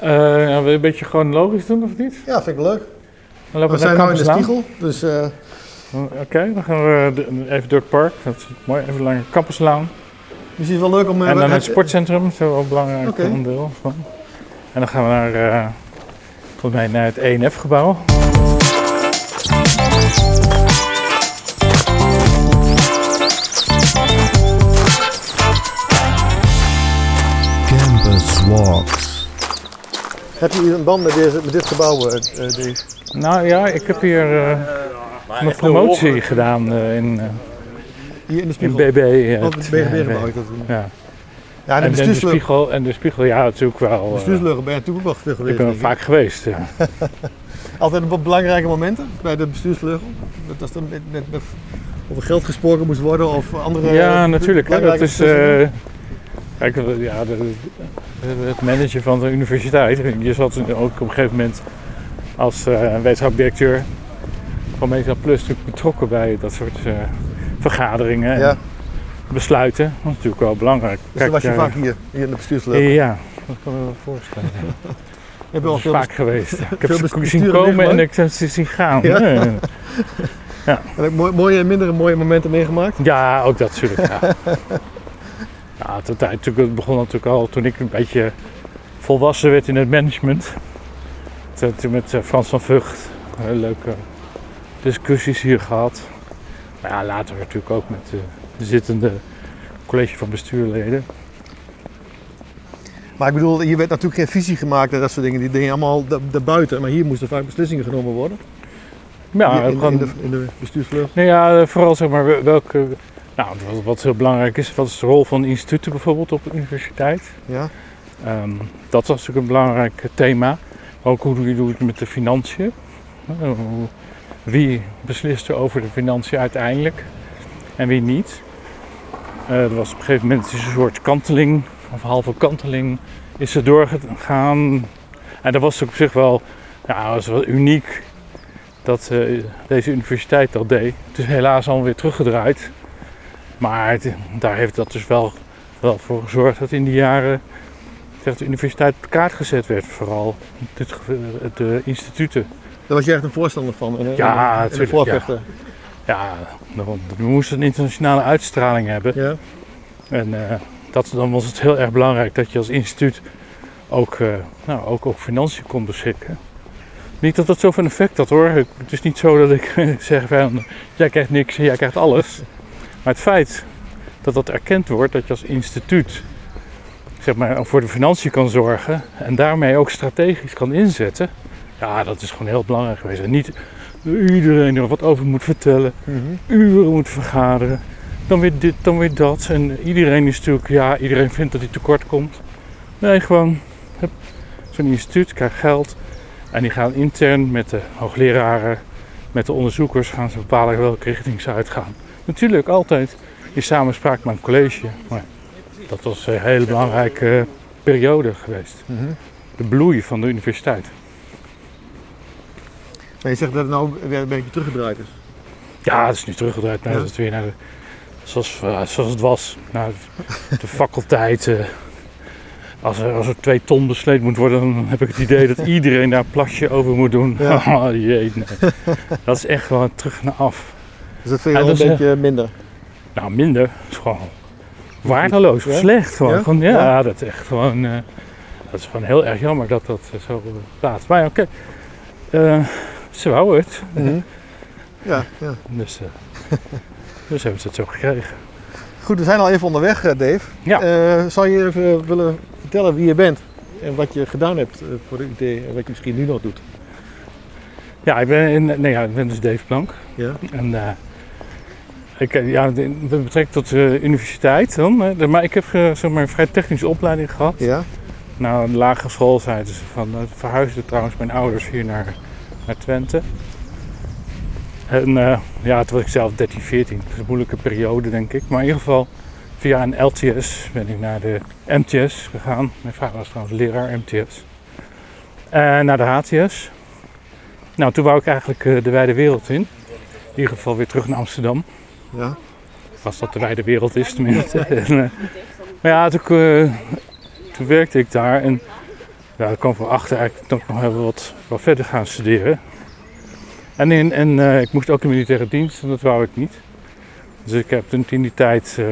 Eh, ja, wil je een beetje gewoon logisch doen of niet? Ja, vind ik leuk. Dan We zijn nu in de spiegel, dus eh, Oké, dan gaan we even door het park. Dat is mooi, even langs Campuslaan. dus het wel leuk om... eh, En dan het sportcentrum, zo ook een belangrijk Oké. onderdeel van. En dan gaan we naar, eh, volgens mij naar het ENF-gebouw. Campus Walks. Heb je een band met, deze, met dit gebouw, eh, eh, Dave? Nou ja, ik heb hier eh, mijn promotie gedaan eh, in, eh, Hier in de in spiegel? BB. eh, Wat het BGB-gebouw eh, is dat toen. Ja. Ja, en En, de en de spiegel, en de spiegel, ja, natuurlijk wel. eh, bestuursleugen ben je natuurlijk ook wel veel geweest. ik ben er vaak geweest. Ja. Altijd op belangrijke momenten bij de bestuursvleugel? Dat als er met, met, met over geld gesproken moest worden of andere... Ja, natuurlijk. Hè. Dat is? Kijk, ja, de, de- het managen van de universiteit. Je zat ook op een gegeven moment als eh wetenschapsdirecteur van Mesa Plus natuurlijk betrokken bij dat soort eh, vergaderingen en ja, besluiten. Dat is natuurlijk wel belangrijk. dus dan was je eh, vaak hier, hier in de bestuursvleugel. Ja, dat kan ik me wel voorstellen. Heb je al Dat is veel vaak geweest. Ik heb veel ze besturen zien komen en ik heb ze zien gaan. Ja. Ja. En ook mooie, mooie en minder mooie momenten meegemaakt? Ja, ook dat natuurlijk. Ja. ja, het begon natuurlijk al toen ik een beetje volwassen werd in het management. Toen, met eh, Frans van Vught heel leuke discussies hier gehad. Maar ja, later natuurlijk ook met eh, de zittende college van bestuurleden. Maar ik bedoel, hier werd natuurlijk geen visie gemaakt en dat soort dingen. Die dingen allemaal da- daarbuiten. Maar hier moesten vaak beslissingen genomen worden. Ja, in, de, in de. Nou ja, vooral zeg maar wel- welke. Nou, wat, wat heel belangrijk is, wat is de rol van instituten bijvoorbeeld op de universiteit? Ja. Ehm, dat was natuurlijk een belangrijk thema. Ook hoe doe je het met de financiën? Eh, Wie beslist er over de financiën uiteindelijk en wie niet? Eh, er was op een gegeven moment een soort kanteling, of halve kanteling, is er doorgegaan. En dat was op zich wel, ja, was wel uniek dat eh, deze universiteit dat deed. Het is helaas alweer teruggedraaid. Maar het- daar heeft dat dus wel, wel voor gezorgd dat in die jaren de universiteit op de kaart gezet werd. Vooral dit, de instituten. Daar was je echt een voorstander van. En, Ja, en, en de tuurlijk, voorvechter. Ja, dan- we moesten een internationale uitstraling hebben. Ja. En eh, dat, dan was het heel erg belangrijk dat je als instituut ook, eh, nou, ook over financiën kon beschikken. Niet dat dat zoveel effect had hoor. Het is niet zo dat ik zeg van jij krijgt niks en jij krijgt alles. Maar het feit dat dat erkend wordt, dat je als instituut zeg maar, voor de financiën kan zorgen en daarmee ook strategisch kan inzetten. Ja, dat is gewoon heel belangrijk geweest. En niet iedereen er wat over moet vertellen Mhm. uren moet vergaderen. Dan weer dit, dan weer dat. En iedereen is natuurlijk, ja, iedereen vindt dat hij tekort komt. Nee, gewoon, zo'n instituut krijgt geld. En die gaan intern met de hoogleraren, met de onderzoekers, gaan ze bepalen welke richting ze uitgaan. Natuurlijk altijd in samenspraak met een college. Maar dat was een hele belangrijke periode geweest. Mhm. De bloei van de universiteit. Maar je zegt dat het nou weer een beetje teruggedraaid is. Ja, het is nu teruggedraaid. Nou, Ja. dat is weer naar de, zoals, eh, zoals het was. Naar de, de faculteit. eh, als, er, als er twee ton besleed moet worden, dan heb ik het idee dat iedereen daar een plasje over moet doen. Ja. Oh jee, nee. Dat is echt gewoon terug naar af. Dus dat vind je wel een beetje minder. Nou, minder. is gewoon waardeloos. Ja? Slecht gewoon. Ja? Gewoon, ja, Ja? dat is echt gewoon... eh, dat is gewoon heel erg jammer dat dat eh, zo plaatst. Maar oké. Eh, ze wou het. Mhm. Ja, ja. Dus, eh, dus hebben ze het zo gekregen. Goed, we zijn al even onderweg, eh, Dave. Ja. Eh, zou je even willen vertellen wie je bent en wat je gedaan hebt eh, voor de UT en wat je misschien nu nog doet? Ja, ik ben, in, nee, ja, ik ben dus Dave Plank. Ja. En eh, ik, eh, ja, met betrekking tot de universiteit dan. maar ik heb eh, zeg maar, een vrij technische opleiding gehad. Ja. Nou, de lagere school dus van, eh, verhuisden trouwens mijn ouders hier naar, naar Twente. En eh, ja, toen was ik zelf 13, 14. Dat is een moeilijke periode denk ik. Maar in ieder geval via een LTS ben ik naar de MTS gegaan. Mijn vader was trouwens leraar MTS. En naar de HTS. Nou, toen wou ik eigenlijk eh, de wijde wereld in. In ieder geval weer terug naar Amsterdam. Ja. Als dat de wijde wereld is tenminste. En, eh, maar ja, toen, eh, toen werkte ik daar. En ja, ik kwam erachter eigenlijk nog heel wat, wat verder gaan studeren. En, in, en eh, ik moest ook in militaire dienst en dat wou ik niet. Dus ik heb toen in die tijd, uh,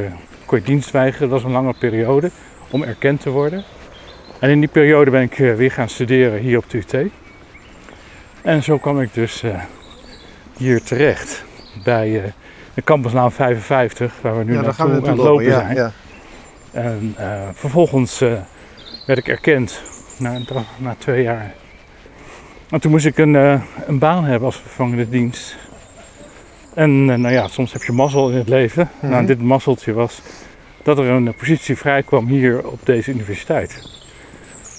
kon je dienst weigeren, dat was een lange periode, om erkend te worden. En in die periode ben ik weer gaan studeren hier op de UT. En zo kwam ik dus hier terecht bij de campuslaan 55, waar we nu ja, naartoe we aan het lopen, zijn. ja. En vervolgens werd ik erkend na, na twee jaar. En toen moest ik een, uh, een baan hebben als vervangende dienst. En nou ja, soms heb je mazzel in het leven. Mhm. Nou, dit mazzeltje was dat er een positie vrij kwam hier op deze universiteit.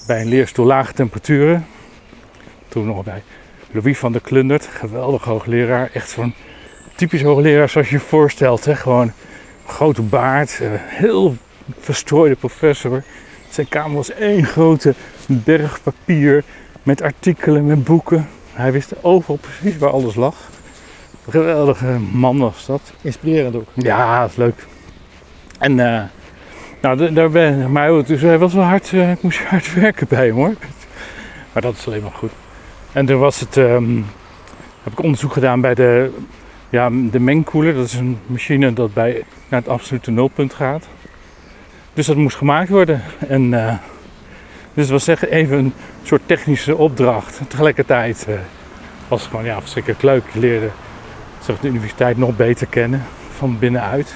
Bij een leerstoel lage temperaturen. Toen nog bij Louis van der Klundert, geweldig hoogleraar. Echt zo'n typisch hoogleraar zoals je je voorstelt. Hè? Gewoon grote baard, uh, heel verstrooide professor. Zijn kamer was één grote berg papier met artikelen, met boeken. Hij wist overal precies waar alles lag. Een geweldige man was dat. Inspirerend ook. Ja, dat is leuk. En uh, nou, daar ben maar dus hij was wel hard, uh, ik moest hard werken bij hem hoor. Maar dat is alleen maar goed. En toen was het, um, heb ik onderzoek gedaan bij de, ja, de mengkoeler. Dat is een machine dat bij naar het absolute nulpunt gaat. Dus dat moest gemaakt worden. En uh, dus het was zeg, even een soort technische opdracht. Tegelijkertijd uh, was het gewoon ja, verschrikkelijk leuk. Je leerde zeg, de universiteit nog beter kennen van binnenuit.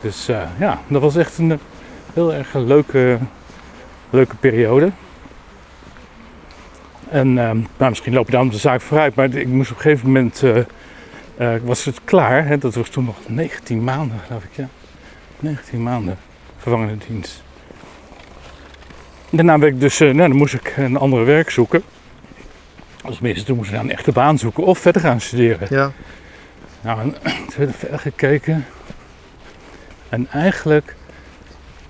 Dus uh, ja, dat was echt een heel erg leuke, leuke periode. En nou, misschien loop je dan de zaak vooruit, maar ik moest op een gegeven moment, was het klaar. Hè? Dat was toen nog 19 maanden, geloof ik. Ja. 19 maanden vervangende dienst. Daarna werd ik dus, nou, dan moest ik een andere werk zoeken. Als meeste toen moest ik naar een echte baan zoeken of verder gaan studeren. Ja. Nou, en, toen werd er verder gekeken. En eigenlijk,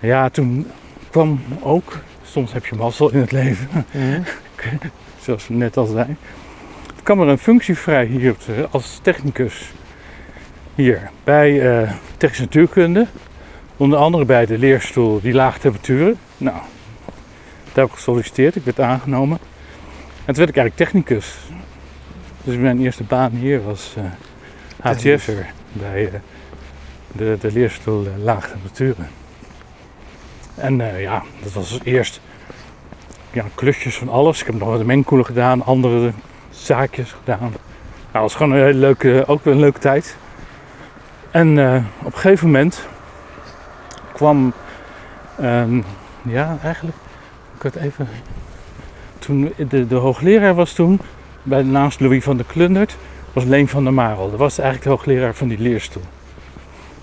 ja, toen kwam ook, soms heb je mazzel in het leven, Mhm. zoals we net al zei. Er kwam er een functie vrij hier als technicus. Hier, bij uh, technische natuurkunde. Onder andere bij de leerstoel die lage temperaturen. Nou, daar heb ik gesolliciteerd, ik werd aangenomen. En toen werd ik eigenlijk technicus. Dus mijn eerste baan hier was uh, HTS'er bij uh, de, de leerstoel uh, lage temperaturen. En ja, dat was eerst ja, klusjes van alles. Ik heb nog wat de mengkoelen gedaan, andere zaakjes gedaan. Nou, was gewoon een hele leuke, ook een leuke tijd. En op een gegeven moment kwam, um, ja, eigenlijk, ik had even, toen de, de hoogleraar was toen, bij, naast Louis van der Klundert, was Leen van der Marel. Dat was eigenlijk de hoogleraar van die leerstoel.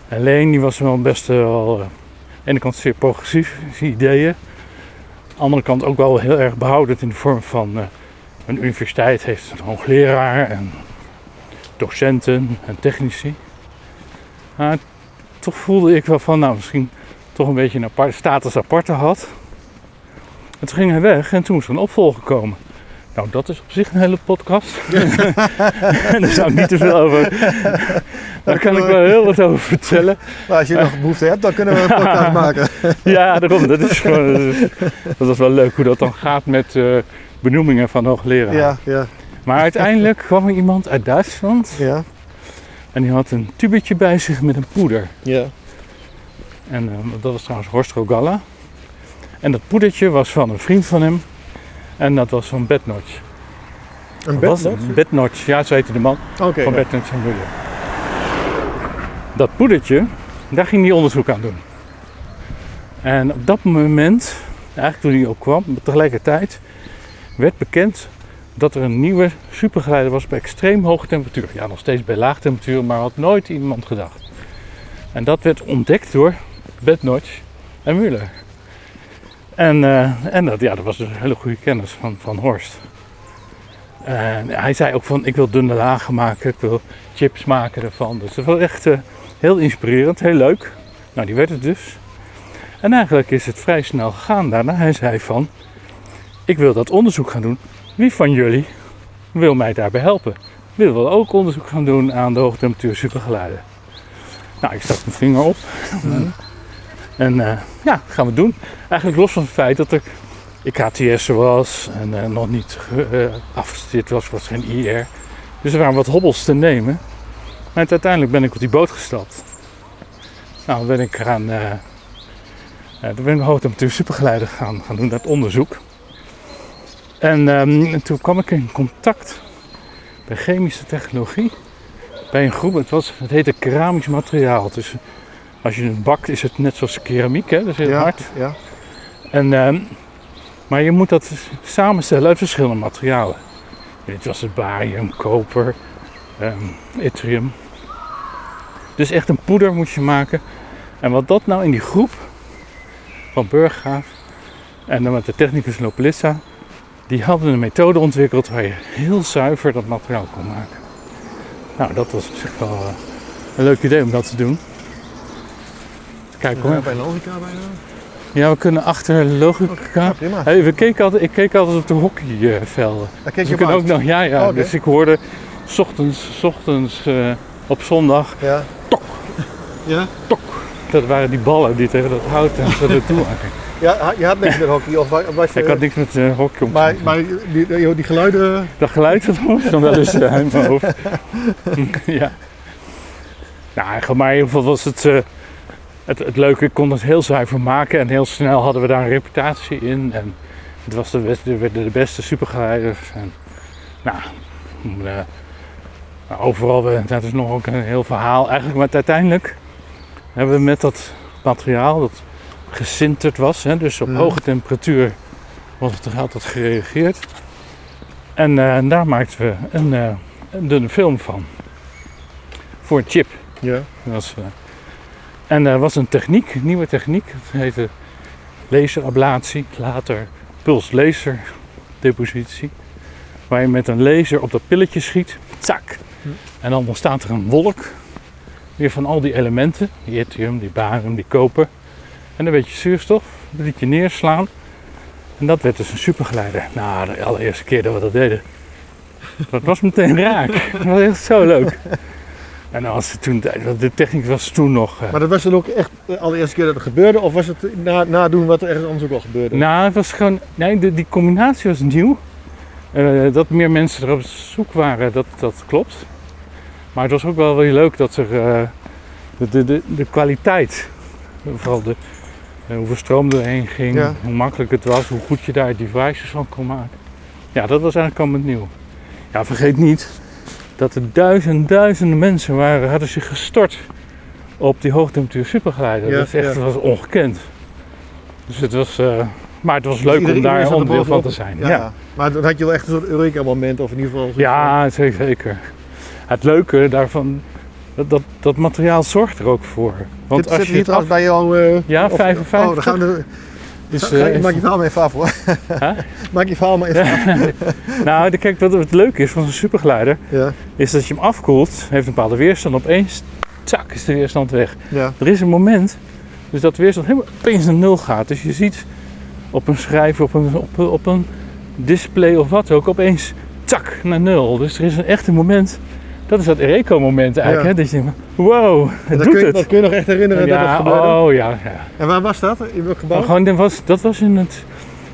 En Leen die was wel best wel, uh, aan de ene kant zeer progressief, ideeën. Aan de andere kant ook wel heel erg behoudend in de vorm van, uh, een universiteit heeft een hoogleraar en docenten en technici. Maar toch voelde ik wel van, nou misschien toch een beetje een apart, status aparte had. En toen ging hij weg en toen moest er een opvolger komen. Nou, dat is op zich een hele podcast. en daar zou ik niet te veel over. Daar kan ik wel heel wat over vertellen. Maar als je nog behoefte hebt, dan kunnen we een podcast maken. ja, daarom. Dat is gewoon. Dat is, wel leuk hoe dat dan gaat met uh, benoemingen van hoogleraar. Ja, ja. Maar uiteindelijk kwam er iemand uit Duitsland. Ja. En die had een tubetje bij zich met een poeder. Ja. En uh, dat was trouwens Horst Rogalla. En dat poedertje was van een vriend van hem. En dat was van Bednotch. Een bednotch? Bednotch, ja, zo heette de man van ja. Bednotch en Müller. Dat poedertje, daar ging hij onderzoek aan doen. En op dat moment, eigenlijk toen hij ook kwam, tegelijkertijd werd bekend dat er een nieuwe supergeleider was bij extreem hoge temperatuur. Ja, nog steeds bij laag temperatuur, maar had nooit iemand gedacht. En dat werd ontdekt door Bednotch en Müller. En, uh, en dat, ja, dat was dus een hele goede kennis van, van Horst. Hij zei ook van, ik wil dunne lagen maken, ik wil chips maken ervan. Dus dat was echt uh, heel inspirerend, heel leuk. Nou, die werd het dus. En eigenlijk is het vrij snel gegaan daarna. Hij zei van, ik wil dat onderzoek gaan doen. Wie van jullie wil mij daarbij helpen? Wil wel ook onderzoek gaan doen aan de hoogtemperatuur supergeleider? Nou, ik stak mijn vinger op. Mhm. En uh, ja, gaan we doen. Eigenlijk los van het feit dat er ik HTS was en eh, nog niet uh, afgestudeerd was, was geen IR. Dus er waren wat hobbels te nemen. Maar uiteindelijk ben ik op die boot gestapt. Nou, ben ik gaan, uh, toen ben ik hoogtemperatuur supergeleider gaan, gaan doen, dat onderzoek. En, um, en toen kwam ik in contact bij chemische technologie bij een groep. Het, was, het heette keramisch materiaal. Dus als je het bakt is het net zoals keramiek, hè? dat is heel ja, hard. Ja. En, um, maar je moet dat samenstellen uit verschillende materialen. Dit was het barium, koper, um, yttrium. Dus echt een poeder moet je maken. En wat dat nou in die groep van Burggraaf en dan met de technicus Lopelissa, die hadden een methode ontwikkeld waar je heel zuiver dat materiaal kon maken. Nou, dat was op zich wel uh, een leuk idee om dat te doen. Kijk hoor. Bij logica bijna. Ja, we kunnen achter logica. Hey, we keken altijd, ik keek altijd op de hockeyvelden. Daar keek Dus je we kunnen ook nog, ja, ja. Oh. Dus ik hoorde 's ochtends, 's ochtends eh, op zondag, Ja. Tok. Ja? dat waren die ballen die tegen dat hout en zo naartoe. Ja, je had niks met hockey of wa- was je... Ik had niks met uh, hockey om maar, maar die, die, die geluiden... Dat geluid dat was dan wel eens eh, in mijn hoofd. ja. Nou, maar in ieder geval was het, eh, het, het leuke. Ik kon het heel zuiver maken en heel snel hadden we daar een reputatie in. En het was de beste, we werden de beste supergeleiders. En, nou, eh, nou, overal, eh, dat is nog ook een heel verhaal. Eigenlijk, maar uiteindelijk hebben we met dat materiaal dat gesinterd was, hè, dus op hoge temperatuur was het, had het gereageerd. En eh, daar maakten we een, eh, een dunne film van. Voor een chip. Ja. Dat was, eh, en er was een techniek, een nieuwe techniek. Het heette laserablatie, later pulslaserdepositie. Waar je met een laser op dat pilletje schiet, zak. Hm. En dan ontstaat er een wolk. Weer van al die elementen, die yttrium, die barium, die koper. En een beetje zuurstof, dat liet je neerslaan. En dat werd dus een supergeleider. Nou, de allereerste keer dat we dat deden, dat was meteen raak. Dat was echt zo leuk. En het toen, de techniek was toen nog. eh, Maar dat was dan ook echt de allereerste keer dat het gebeurde? Of was het na, nadoen wat er ergens anders ook al gebeurde? Nou, het was gewoon. Nee, de, die combinatie was nieuw. Eh, dat meer mensen er op zoek waren, dat, dat klopt. Maar het was ook wel weer leuk dat er. eh, de, de, de, de kwaliteit. Vooral de, hoeveel stroom erheen ging, Ja. hoe makkelijk het was, hoe goed je daar devices van kon maken. Ja, dat was eigenlijk allemaal nieuw. Ja, vergeet niet dat er duizenden, duizenden mensen waren, hadden zich gestort op die hoogtemperatuur supergeleider. Ja, dat is echt, ja. dat was ongekend. Dus het was, eh, maar het was leuk Iedereen- om daar er onderdeel van te zijn. Ja. Maar dan had je wel echt een soort Eureka-moment, of in ieder geval... ja zeker, zeker. Het leuke daarvan, dat, dat, dat materiaal zorgt er ook voor. Want Zit, als zit je hier het af... trouwens bij jou... eh, Ja, of- 55. Oh, dan gaan we... Dus, eh, maak je verhaal maar even af hoor. Huh? Maak je verhaal maar even af. nou, kijk, wat het leuke is van zo'n supergeleider, Ja, is dat je hem afkoelt, heeft een bepaalde weerstand, opeens, tsak, is de weerstand weg. ja. Er is een moment, dus dat de weerstand helemaal opeens naar nul gaat. Dus je ziet op een schrijver, op een, op, op een display of wat ook, opeens tak naar nul. Dus er is een echt een moment, dat is dat Ereco-moment eigenlijk, Ja. hè, dat je denkt, wow, het dat, doet kun je, het. dat kun je nog echt herinneren ja, dat gebeurde? oh ja, ja. En waar was dat? In welk gebouw? Maar gewoon, dat was, dat was in het,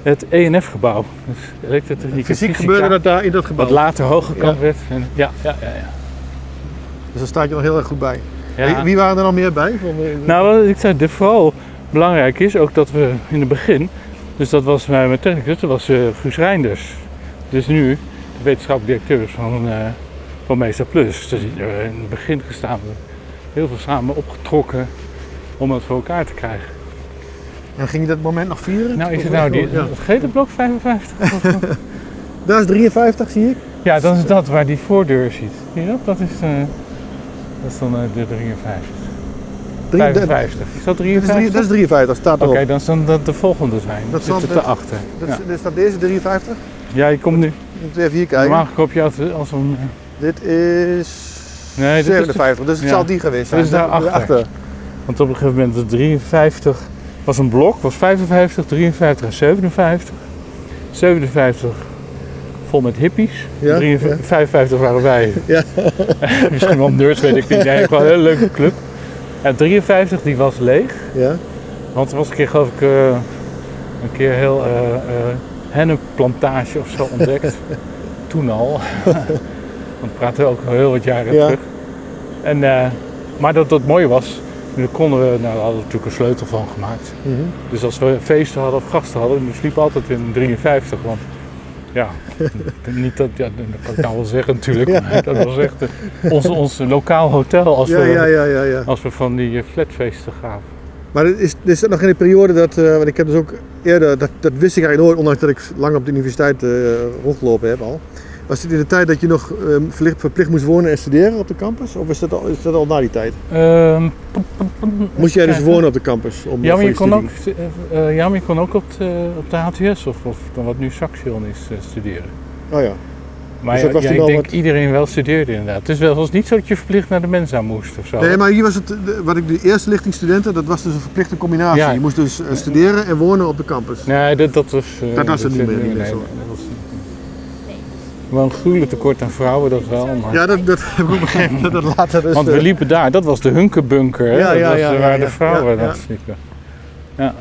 het ENF-gebouw. Dus elektrotechniek Fysiek fysica, gebeurde dat daar in dat gebouw. Wat later hooggekamp werd. En, ja, ja, ja, ja. Dus daar staat je nog heel erg goed bij. Wie, wie waren er nog meer bij? Van, Nou, ik zei, de vooral belangrijk is ook dat we in het begin, dus dat was mijn technicus, dat was eh Guus Reinders. Dus nu de wetenschappelijk directeur van, eh van Mesa Plus. Dus in het begin gestaan, we heel veel samen opgetrokken om het voor elkaar te krijgen. En ging je dat moment nog vieren? Nou, is Of- het nou die, ja. het blok 55? Daar is 53, zie ik. ja, dan is dat waar die voordeur ziet. Zie je dat? Dat is, eh, dat is dan eh, de 53. Drie- dat- 55. Is dat Dat is, drie- 53? dat is 53, staat Oké, erop. dan zal dat de volgende zijn. Dat Dat zit er te achter. Dat, Ja. is, dus staat deze 53? ja, je komt nu. Moet even hier kijken. Normaal koop je altijd als een... Dit is Nee, dit is 57, dus het ja. zal die geweest zijn. Dat is daarachter. Daarachter. Want op een gegeven moment de 53 was een blok, was 55, 53 en 57. 57 vol met hippies. Ja, 53 55 waren wij. Ja. Misschien wel nerds, weet ik niet. Nee, gewoon een hele leuke club. En 53 die was leeg. Ja, Want er was een keer geloof ik eh, een keer heel eh eh, hennepplantage of zo ontdekt. Toen al. Want we praten ook al heel wat jaren Ja. terug. En, eh, maar dat dat mooi was, nu konden we, nou, we hadden natuurlijk een sleutel van gemaakt. Mhm. Dus als we feesten hadden of gasten hadden, dan sliep altijd in 53. Want ja, niet dat, ja, dat kan ik nou wel zeggen natuurlijk. Ja. Maar dat was echt eh, ons, ons lokaal hotel als, Ja, we, ja, ja, ja, ja. als we van die eh, flatfeesten gaven. Maar is, is dat nog in de periode dat, eh, want ik heb dus ook eerder, dat, dat wist ik eigenlijk nooit, ondanks dat ik lang op de universiteit rondgelopen heb al. Was het in de tijd dat je nog eh, verplicht, moest wonen en studeren op de campus? Of is dat al, is dat al na die tijd? Ehm, Moest jij dus wonen op de campus? Om, Ja, maar je je kon ook, eh, eh, ja, maar je kon ook op de, op de HTS of, of dan wat nu Saxion is eh, studeren. Oh ja. Maar Dus ja, ja, ik denk wat- iedereen wel studeerde inderdaad. Het is wel, was niet zo dat je verplicht naar de Mensa moest of zo. Nee, maar hier was het, wat ik de eerste lichting studenten, dat was dus een verplichte combinatie. Ja. Je moest dus eh, studeren en wonen op de campus. Nee, dat, dat was... eh, Dat was het niet meer, niet meer nee, zo. dat was niet meer. Wel een gruwelijk tekort aan vrouwen, dat wel. Maar... Ja, dat, dat heb ik begrepen. Dat dat later dus... Want we eh, liepen daar, dat was de Hunkerbunker. hè? Ja, dat ja, was ja, waar de vrouwen dat sliepen. Ja.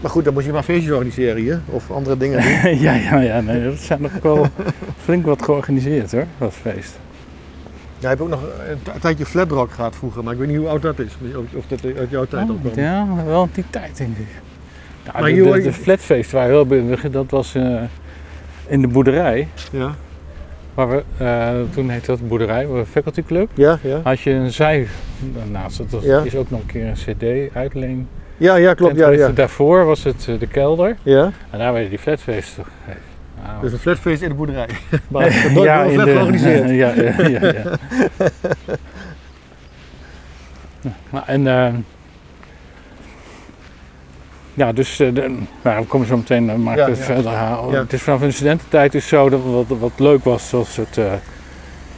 maar goed, dan moest je maar feestjes organiseren hier. Of andere dingen doen. ja, ja, ja, nee, dat zijn nog wel flink wat georganiseerd hoor, dat feest. Ja, ik heb ook nog een tijdje flatrock gehad vroeger, maar ik weet niet hoe oud dat is. Of, of dat uit jouw tijd ook Oh, komt. ja, wel die tijd denk ik. Maar de, de, de flatfeest waar heel be- dat was eh, in de boerderij. Ja, Waar we, eh, toen heette dat boerderij, faculty club. ja, ja. Had je een zij daarnaast. Dat was, Ja. is ook nog een keer een cd uitleen. Ja, ja, klopt. Ja, ja. Daarvoor was het eh, de kelder. ja. En daar werden die flatfeesten gegeven. Nou, Dus een flatfeest in de boerderij. maar ja, wel een in flat de- georganiseerd. ja, ja, ja, ja. Ja, nou, en eh, ja, dus eh, de, nou, we komen zo meteen, uh, maar Ja, verder halen. Het is vanaf de studententijd is zo dat wat, wat leuk was, zoals het, eh,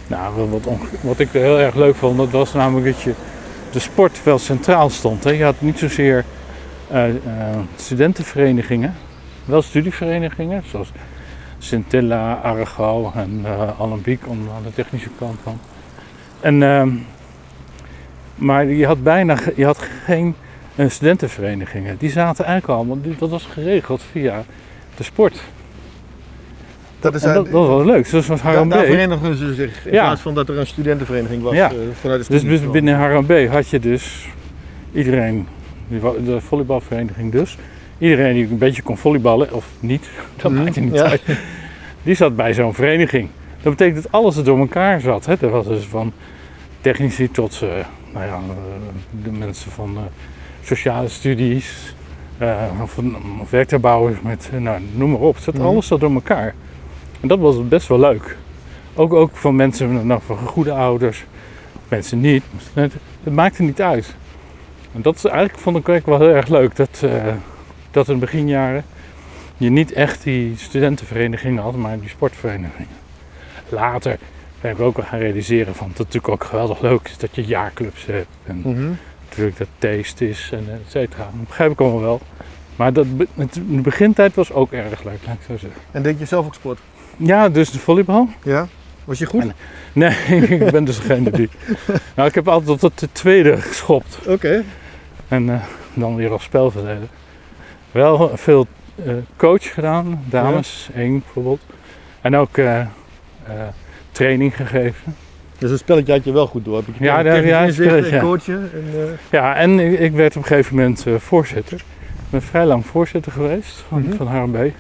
nou, wat, wat, ik heel erg leuk vond, dat was namelijk dat je de sport wel centraal stond. Hè. Je had niet zozeer eh, eh, studentenverenigingen, wel studieverenigingen, zoals Scintilla, Argo en eh Alembiek om aan de technische kant van. En, ehm, maar je had bijna je had geen eh, studentenverenigingen. Die zaten eigenlijk allemaal, dat was geregeld via de sport. Dat is En dat, dat was leuk. Zoals met daar, Haram daar verenigen ze zich in Ja. plaats van dat er een studentenvereniging was Ja. eh, vanuit de Dus bis- binnen Haram B had je dus iedereen, de volleybalvereniging dus, iedereen die een beetje kon volleyballen, of niet, dat Mhm, maakt niet ja. uit, die zat bij zo'n vereniging. Dat betekent dat alles er door elkaar zat. Hè? Er was dus van technici tot eh, nou ja, eh, de mensen van sociale studies, eh, of, of met, eh, nou, noem maar op. Het zat, Mhm. Alles zat door elkaar. En dat was best wel leuk. Ook, ook van mensen nou, van goede ouders, mensen niet. Het, het maakte niet uit. En dat is eigenlijk vond ik wel heel erg leuk. Dat, eh, dat in de beginjaren je niet echt die studentenverenigingen had, maar die sportverenigingen. Later ben ik ook wel gaan realiseren van dat het natuurlijk ook geweldig leuk is dat je jaarclubs hebt. En Mhm. Natuurlijk dat taste is en et cetera. Dat begrijp ik allemaal wel. Maar dat, het, de begintijd was ook erg leuk, laat ik zo zeggen. En deed je zelf ook sport? Ja, dus de volleybal. Ja. Was je goed? En- Nee, ik ben dus degene die. Nou, ik heb altijd tot de tweede geschopt. Oké. En eh, dan weer als spelverdeler. Wel veel eh, coach gedaan, dames, één bijvoorbeeld. En ook eh, training gegeven. Dus een spelletje had je wel goed door. Heb je Ja, technisch ja, spelletje, en coachen. En, eh, Ja, en ik, ik werd op een gegeven moment eh, voorzitter. Ik ben vrij lang voorzitter geweest van, Mhm. van HRB.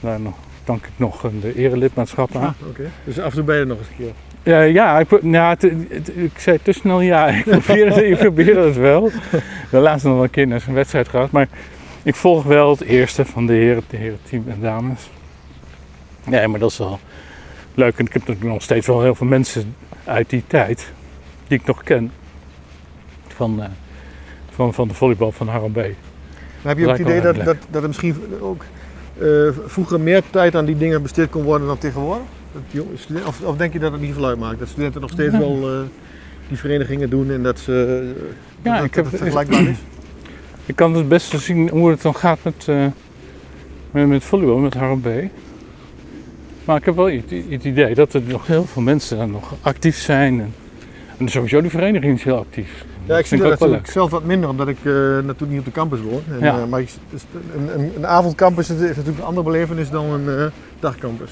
Daar nog, dank ik nog de erelidmaatschap aan. ah, oké. Dus af en toe ben je er nog eens een keer. Ja, ja, ik, nou, ik zei te snel ja. Ik probeerde, het, ik probeerde het wel. De laatste nog wel een keer naar zo'n wedstrijd gehad. Maar ik volg wel het eerste van de heren, de heren team en dames. Ja, maar dat is wel leuk. En ik heb natuurlijk nog steeds wel heel veel mensen uit die tijd die ik nog ken. Van, eh, van, van de volleybal van Haram B. Maar heb je ook het idee dat, dat, dat er misschien ook eh, vroeger meer tijd aan die dingen besteed kon worden dan tegenwoordig? Dat of, of denk je dat het niet veel uitmaakt? Dat studenten nog steeds Ja. wel eh, die verenigingen doen en dat, ze, Ja, dat, ik heb- het vergelijkbaar is? Ik kan het best zien hoe het dan gaat met, met, met volleybal, met Haram B. Maar ik heb wel het, idee dat er nog heel veel mensen dan nog actief zijn. En, en sowieso die vereniging is heel actief. Ja, ik zie dat natuurlijk zelf wat minder, omdat ik eh, natuurlijk niet op de campus woon. En, Ja. eh, maar ik- een, een, een avondcampus is natuurlijk een andere belevenis dan een eh, dagcampus.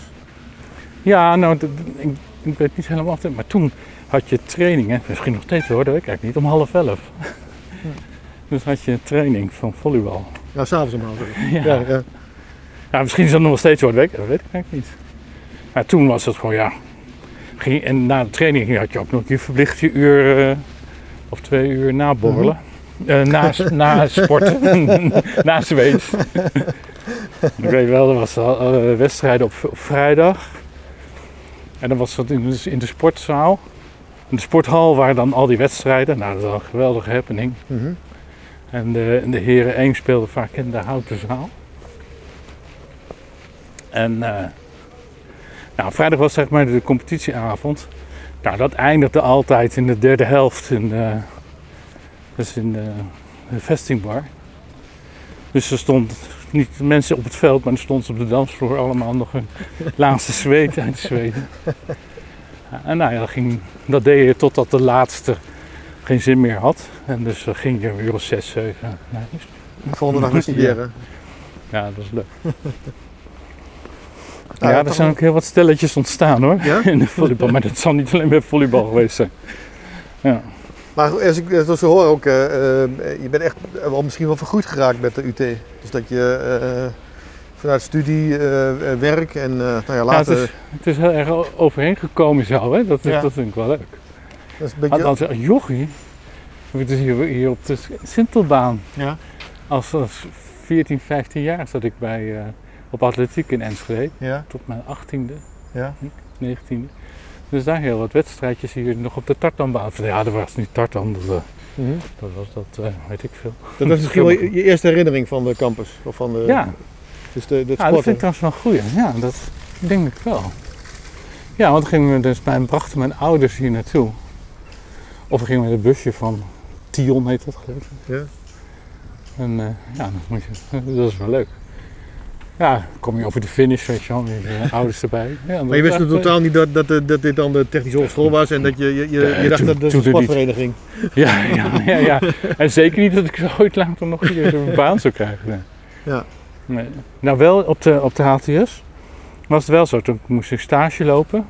Ja, nou, ik, ik weet niet helemaal af. Maar toen had je trainingen, misschien nog steeds hoor, dat weet ik eigenlijk niet, om half elf. Dus had je training van volleybal. Ja, s'avonds om half elf. Ja. Ja, ja. Ja, misschien is dat nog wel steeds hoor, dat weet, ik- dat weet ik eigenlijk niet. Maar toen was het gewoon, ja. Ging, en na de training had je ook nog je verplicht je uur eh, of twee uur naborrelen. Eh, na, na sporten, na zweet. ik weet wel, er was al, eh, wedstrijden op, op vrijdag. En dan was dat in, de- in de sportzaal. In de sporthal waren dan al die wedstrijden. Nou, dat was een geweldige happening. Mhm. En de, de heren 1 speelden vaak in de houten zaal. En eh, nou, vrijdag was zeg maar de competitieavond. Nou, dat eindigde altijd in de derde helft in, eh, dus in de, de vestingbar. Dus er stond niet mensen op het veld, maar er stond op de dansvloer allemaal nog een laatste zweet uit zweten. En nou ja, dat, ging, dat deed je totdat de laatste geen zin meer had. En dus eh, ging je een uur of zes, zeven. De volgende dag weer studeren. Ja, dat was leuk. Nou, ja, er zijn ook heel wat stelletjes ontstaan hoor. Ja? In de volleybal. Maar dat zal niet alleen bij volleybal geweest zijn. Ja. Maar als ik het zo hoor ook, eh, eh, je bent echt wel misschien wel vergroeid geraakt met de UT. Dus dat je eh, vanuit studie, eh, eh, werk en eh, nou ja, Ja, later... het, is, het is heel erg overheen gekomen zo. Hè? Dat, is, Ja. dat vind ik wel leuk. dat is een beetje... Als, jochie, heb ik dus hier, hier op de Sintelbaan. ja. Als, als 14, 15 jaar zat ik bij, eh, op atletiek in Enschede. Ja, Tot mijn 18e, ja. 19e. Dus daar heel wat wedstrijdjes hier nog op de tartanbaan. Ja, dat was niet tartan, dat, eh, Mhm. dat was dat, eh, weet ik veel. Dat was misschien wel je eerste herinnering van de campus. Of van de, Ja, Dus de, de Ja, dat vind ik trouwens wel goeie. Ja, dat denk ik wel. Ja, want gingen we dus bij, brachten mijn ouders hier naartoe. Of we gingen met een busje van Tion heet dat geloof ik. Ja. En eh, ja, dan moet je, dat is wel leuk. Ja, kom je over de finish, weet je wel, met je ouders erbij. Ja, Maar je wist echt, totaal niet dat, dat, dat, dat dit dan de technische hogeschool was en dat je, je, je, je dacht dat het een er sportvereniging. eh, Ja, ja, ja, ja. En zeker niet dat ik ooit later nog een baan zou krijgen. Nee. Ja. Nee. Nou, wel op de, op de HTS was het wel zo. Toen moest ik stage lopen.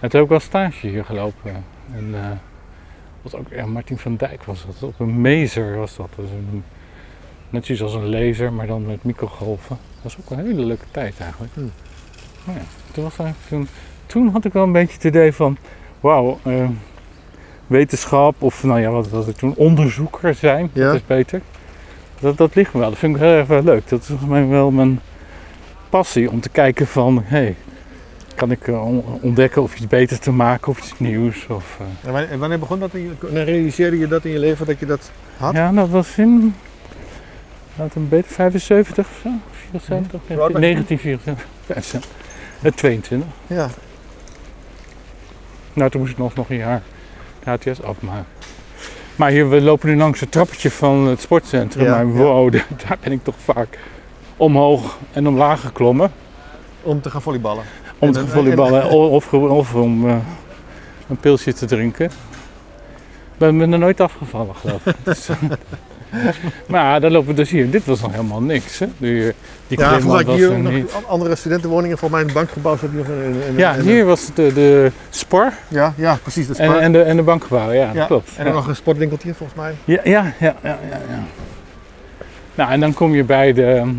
En toen heb ik wel stage hier gelopen. En eh was ook, ja, Martin van Dijk was dat. Op een mazer was dat. Dus een, net zoiets als een laser, maar dan met microgolven. Dat was ook een hele leuke tijd eigenlijk. Hmm. Nou ja, toen, was eigenlijk, toen, toen had ik wel een beetje het idee van, wauw, eh, wetenschap of nou ja, wat was ik toen, onderzoeker zijn, Ja. dat is beter. Dat, dat ligt me wel, dat vind ik heel erg leuk. Dat is volgens mij wel mijn passie om te kijken van, hé, hey, kan ik eh, on- ontdekken of iets beter te maken of iets nieuws. Of, eh. En wanneer, begon dat? In realiseerde je dat in je leven dat je dat had? Ja, dat was in, wat een beetje 75 of zo, 74, Hoe oud was je 1974, ja, zo. Eh, 22. Ja. Nou, toen moest ik nog, nog een jaar de HTS afmaken. Maar hier, we lopen nu langs het trappetje van het sportcentrum. Ja, maar ja. wow, daar ben ik toch vaak omhoog en omlaag geklommen. Om te gaan volleyballen. Om En te dan- volleyballen of, of, of om eh, een pilsje te drinken. Ik ben ben er nooit afgevallen, geloof ik. Eh, maar daar lopen we dus hier. Dit was nog helemaal niks. Hè? Die, die Ja, was hier er nog niet. andere studentenwoningen. Voor mijn bankgebouw zat hier nog Ja, hier was de, de spar Ja, ja, precies. Dat is en, en, de, en de bankgebouw. Ja, klopt. En Ja. dan nog een sportwinkeltje volgens mij. Ja, ja, ja, ja, ja. Nou, en dan kom je bij de. ehm,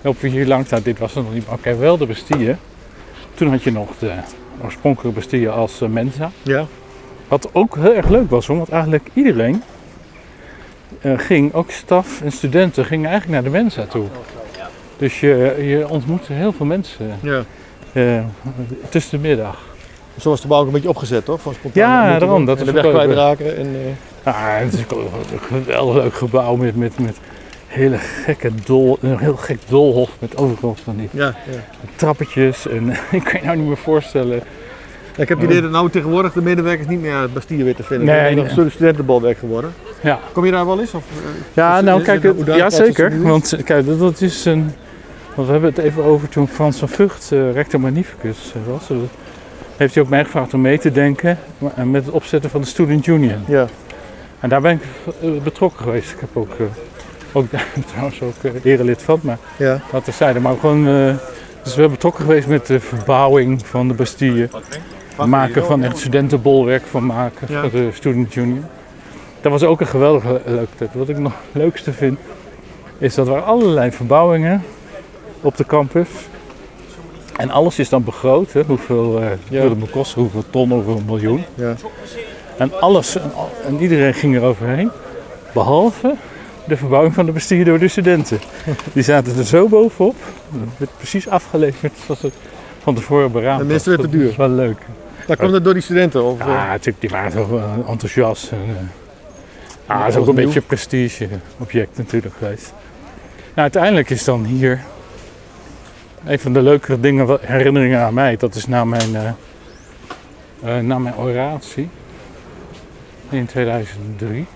Lopen we hier langs. Nou, dit was er nog niet. Oké, wel de Bastille. Toen had je nog de oorspronkelijke Bastille als eh, Mensa. Ja. Wat ook heel erg leuk was, hoor, want eigenlijk iedereen eh, ging, ook staf en studenten, gingen eigenlijk naar de Mensa toe. Dus je, je ontmoette heel veel mensen ja. eh, tussen de middag. Zo was de bouw ook een beetje opgezet, toch? Van spontaan Ja, daarom, dat en de weg kwijtraken. En, eh, Ah, het is ook een geweldig leuk gebouw met, met, met hele gekke dol, een heel gek doolhof met overal van die ja, ja. trappetjes. En ik kan je nou niet meer voorstellen. Ik heb het idee dat nou tegenwoordig de medewerkers niet meer het Bastille weer te vinden. Nee, nee. nog een studentenbolwerk geworden. Ja, Kom je daar wel eens? Of, eh, ja nou kijk, het, ja zeker. Want eh, kijk, dat, dat is een. Want we hebben het even over toen Frans van Vught, eh, rector magnificus was. Heeft hij ook mij gevraagd om mee te denken maar- met het opzetten van de Student Union. Ja, En daar ben ik betrokken geweest. Ik heb ook, ook trouwens ook erelid van, maar Ja. dat terzijde. Maar gewoon, dus we zijn betrokken geweest met de verbouwing van de Bastille. Het maken van echt studentenbolwerk van maken, Ja. voor de Student Union. Dat was ook een geweldige le- leuke tijd. Wat ik nog het leukste vind, is dat er waren allerlei verbouwingen op de campus. En alles is dan begroot, hè? hoeveel eh Ja. het me kosten, hoeveel ton, hoeveel miljoen. Ja. En alles en, iedereen ging er overheen, behalve de verbouwing van de Bastille door de studenten. Die zaten er zo bovenop, het werd precies afgeleverd zoals het van tevoren beraamd En was. meestal werd het Dat duur. is wel leuk. Maar kwam dat door die studenten? Of, eh, Ja, natuurlijk, die waren toch enthousiast. En, eh, ah, het is ook een beetje een prestige-object natuurlijk geweest. Nou, uiteindelijk is dan hier een van de leukere dingen, herinneringen aan mij. Dat is na mijn, eh, eh, na mijn oratie in 2003.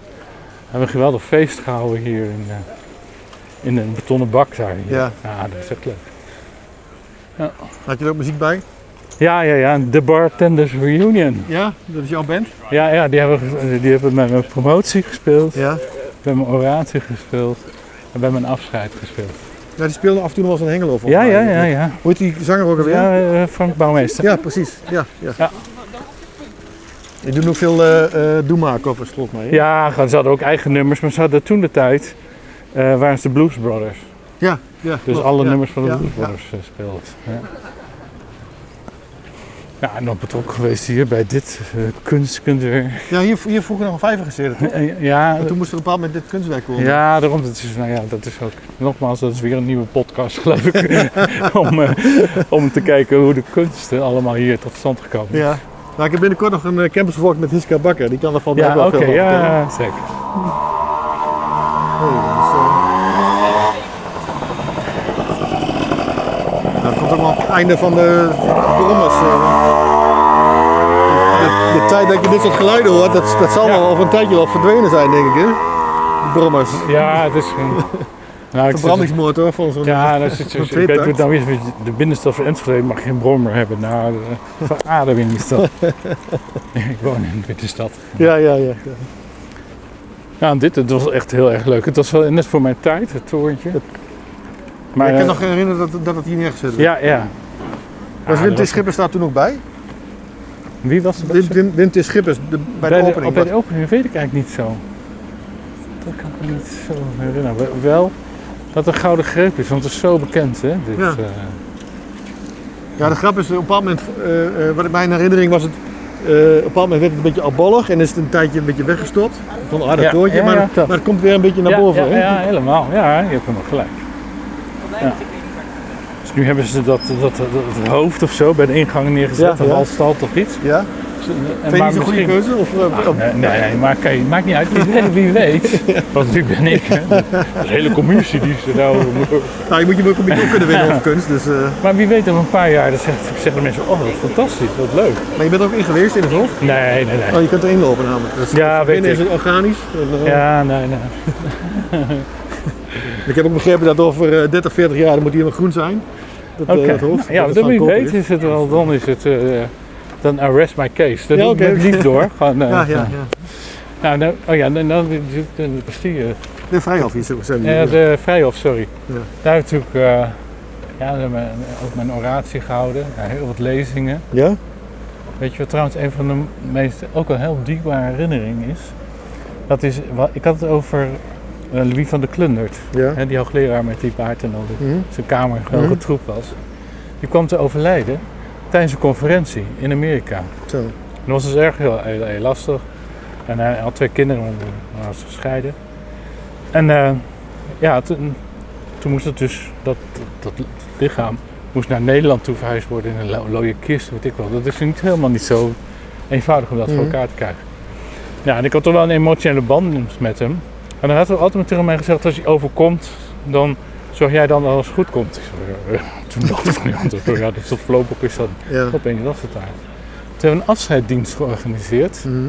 We hebben een geweldig feest gehouden hier in, eh, in een betonnen bak daar. hier. Ja. dat is echt leuk. Had je er ook muziek bij? Ja, ja, ja, de Bartenders Reunion. Ja, dat is jouw band? Ja, ja die, hebben, die hebben bij mijn promotie gespeeld, Ja. bij mijn oratie gespeeld en bij mijn afscheid gespeeld. Ja, die speelden af en toe nog wel eens een Hengelo volgens Ja, ja, ja, ja. Hoe heet die zanger ook alweer? Ja, eh, Frank Bouwmeester. Ja, precies. Ja, ja. Ja. Je doet ook veel uh, Doema-covers volgens mij. hè? Ja, ze hadden ook eigen nummers, maar ze hadden toen de tijd, eh, waren ze de Blues Brothers. ja. ja Dus klopt, alle ja. nummers van de Ja, Blues. Brothers eh, speelden. Ja. en dan betrokken geweest hier bij dit uh. Ja, hier, hier vroeger nog een vijver gezeten, toch? Eh, Ja, En toen moest er een bepaald moment dit kunstwerk komen. Ja, daarom. Dat is, nou ja, dat is ook. Nogmaals, dat is weer een nieuwe podcast, geloof ik. om, eh, om te kijken hoe de kunsten allemaal hier tot stand gekomen Ja. Nou, ik heb binnenkort nog een eh, campusvolk met Hiska Bakker. Die kan er van Ja, wel veel over ja, zeker. Hey, dus, eh, nou, het het einde van de brommers. eh. De, de tijd dat je dit soort geluiden hoort, dat, dat zal wel over een tijdje wel verdwenen zijn, denk ik. Hè? De brommers. Ja, het is een. Nou, zit- Verbrandingsmotor van zo'n ja, dat zit zo'n ik weet het nou is. De binnenstad van Enschede mag geen brommer hebben. Nou, de verademing is dat. ik woon in de binnenstad. Ja, ja, ja. ja. Ja, en dit het was echt heel erg leuk. Het was wel net voor mijn tijd, het torentje. Maar, ik kan eh, nog herinneren dat, dat het hier neergezet werd. Ja, ja. Was Ah, Wim T. Schippers daar toen ook bij? Wie was er Wim, Wim, T. Schippers, de, bij, de bij, opening. de, bij de opening weet ik eigenlijk niet zo. Dat kan ik me niet zo herinneren. Wel- Wel dat een gouden greep is, want het is zo bekend, hè? Dit, Ja. eh, Ja, de grap is, op een bepaald moment, eh, eh, wat in mijn herinnering was het, eh, op een bepaald moment werd het een beetje alballig en is het een tijdje een beetje weggestopt. Van ah, dat Ja, toortje, ja, maar, maar het komt weer een beetje naar ja, boven. Ja, helemaal. Ja, je hebt helemaal gelijk. Ja. Dus nu hebben ze dat, dat, dat, het hoofd of zo bij de ingang neergezet, Ja, een ja. halstal of iets. Ja? En Vind je niet zo'n goede keuze? Of, eh, Ah, nee, nee, nee, maar kijk, maakt niet uit. Wie weet, wie weet. Want wie ben ik? Hè? Dat is een hele commissie die ze nou moet. nou, je moet je ook een beetje op kunnen winnen over kunst. Dus, eh, Maar wie weet, over een paar jaar dan zegt, zeggen mensen: Oh, wat fantastisch, wat leuk. maar je bent er ook in geweest in het hoofd? Nee, nee, nee. Oh, je kunt erin lopen namelijk. Dus Ja, weet binnen is het organisch. En, Ja, nee, nee. Ik heb ook begrepen dat over eh, 30, 40 jaar dan moet hij helemaal groen zijn. Dat, eh, Oké. dat hoofd. Ja, dat dan wie koper weet is het wel, dan is het. eh, dan arrest my case. Dat Ja, doe ik lief door. Gewoon, eh, Ja, ja, ja. Nou, nou, oh ja, dan, dan de, de, Bastille. De vrijhof hier, die. Ja, de Vrijhof, sorry. Ja. Daar heb ik natuurlijk eh, ja, ook mijn oratie gehouden. Ja, heel wat lezingen. Ja? Weet je wat trouwens een van de meest, ook een heel dierbare herinnering is? Dat is, ik had het over eh, Louis van de Klundert. Ja. Hè, die hoogleraar met die baard en al die Mhm. zijn kamer een grote Mhm. troep was. Die kwam te overlijden tijdens een conferentie in Amerika. Zo. En dat was dus erg heel, heel, heel lastig. En hij had twee kinderen, maar was gescheiden. En eh, ja, toen, toen moest het dus, dat, dat, dat lichaam moest naar Nederland toe verhuisd worden in een lo- looie kist, weet ik wel. Dat is niet, helemaal niet zo eenvoudig om dat Mhm. voor elkaar te krijgen. Ja, en ik had toch wel een emotionele band met hem. En hij had ook altijd tegen mij gezegd, als hij overkomt, dan zorg jij dan dat alles goed komt. Ik zei, toen dacht ik van, ja, dat, ja, dat is toch voorlopig is dat Ja. opeens was het daar. Toen hebben we een afscheidsdienst georganiseerd, Mhm.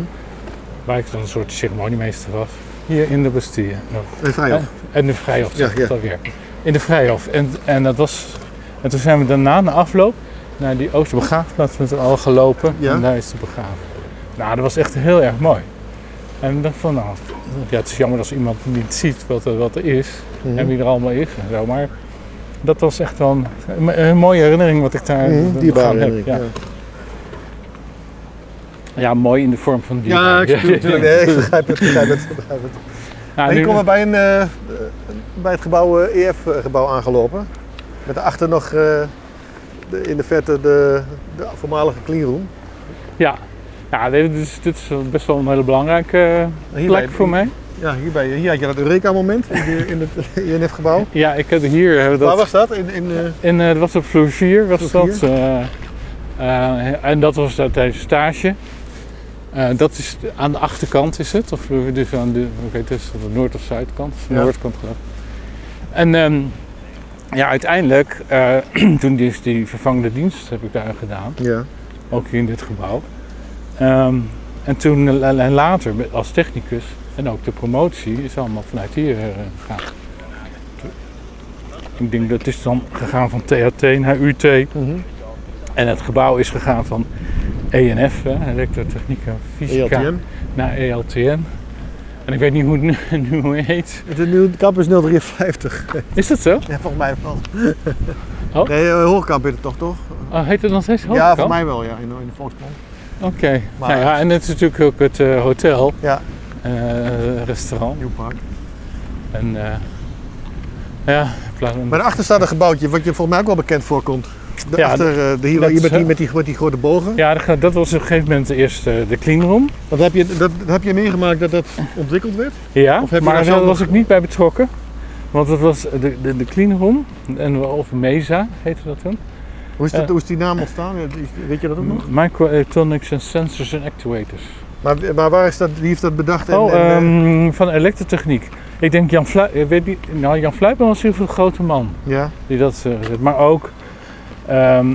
waar ik dan een soort ceremoniemeester was. Hier in de Bastille. nog. En vrijhof. En de Vrijhof, zeg Ja, ja. alweer. In de Vrijhof. En, en, dat was, en toen zijn we daarna, na afloop, naar die Oosterbegraafplaats met z'n allen gelopen. Ja. En daar is ze begraven. Nou, dat was echt heel erg mooi. En ik dacht van, nou, ja, het is jammer als iemand niet ziet wat er, wat er is Mhm. en wie er allemaal is en zo. Maar dat was echt wel een, mooie herinnering wat ik daar Mhm, aan Dierbare heb. herinnering. Ja. Ja. ja, mooi in de vorm van die. Ja, ik, natuurlijk, nee, ik begrijp het. Begrijp het, begrijp het. Nou, komen we bij, een, eh, bij het gebouw, eh, EF-gebouw aangelopen. Met daarachter nog eh, de, in de verte de, de voormalige cleanroom. Ja, ja dit, is, dit is best wel een hele belangrijke Hier plek voor mij. Ja, hier, bij, hier had je dat Eureka-moment in, in het INF-gebouw. Ja, ik heb hier eh, Waar dat. was dat? In, in, eh, eh, dat was op vloer 4 was Vloer dat. eh, eh, en dat was dat tijdens stage. Eh, dat is aan de achterkant is het, of dus aan de, weet het, de noord- of zuidkant, de Ja. noordkant geloof. En ehm, ja, uiteindelijk, eh, toen die, die vervangende dienst heb ik daar gedaan, ja. ook hier in dit gebouw. Ehm, en toen eh, en later als technicus en ook de promotie is allemaal vanuit hier eh, gegaan. Ik denk dat is dan gegaan van THT naar UT. Mhm. En het gebouw is gegaan van ENF, elektrotechniek en fysica, ELTM. naar ELTN. En ik weet niet hoe het nu, nu heet. Het is nu campus 053. Is dat zo? Ja, volgens mij wel. Oh. Nee, eh, Hoogkamp heet het toch, toch? Oh, heet het nog steeds Ja, Hoogkamp? voor mij wel, ja, in, in de Volkskrant. Oké. Maar- Nou ja, en het is natuurlijk ook het eh, hotel, Ja, eh, restaurant. Nieuwpark. En eh, ja, Maar daarachter staat een gebouwtje wat je volgens mij ook wel bekend voorkomt. Daarachter, eh, de, hier, dat met, die, met, die, met die grote bogen. ja, dat- dat was op een gegeven moment eerst de cleanroom. Dat heb, je, dat, dat heb je meegemaakt dat dat ontwikkeld werd? Ja, Of heb je maar daar was ik niet bij betrokken. Want het was de, de, de cleanroom, en, of Mesa heette dat toen. Hoe is, dat, Eh. hoe is die naam ontstaan? Weet je dat ook nog? Microelectronics and Sensors and Actuators. Maar, maar waar is dat, wie heeft dat bedacht? En, Oh, en, eh, ehm, van elektrotechniek. Ik denk Jan Fluitman, weet niet, nou Jan Fluitman was geval een grote man ja, die dat eh. Maar ook, ehm,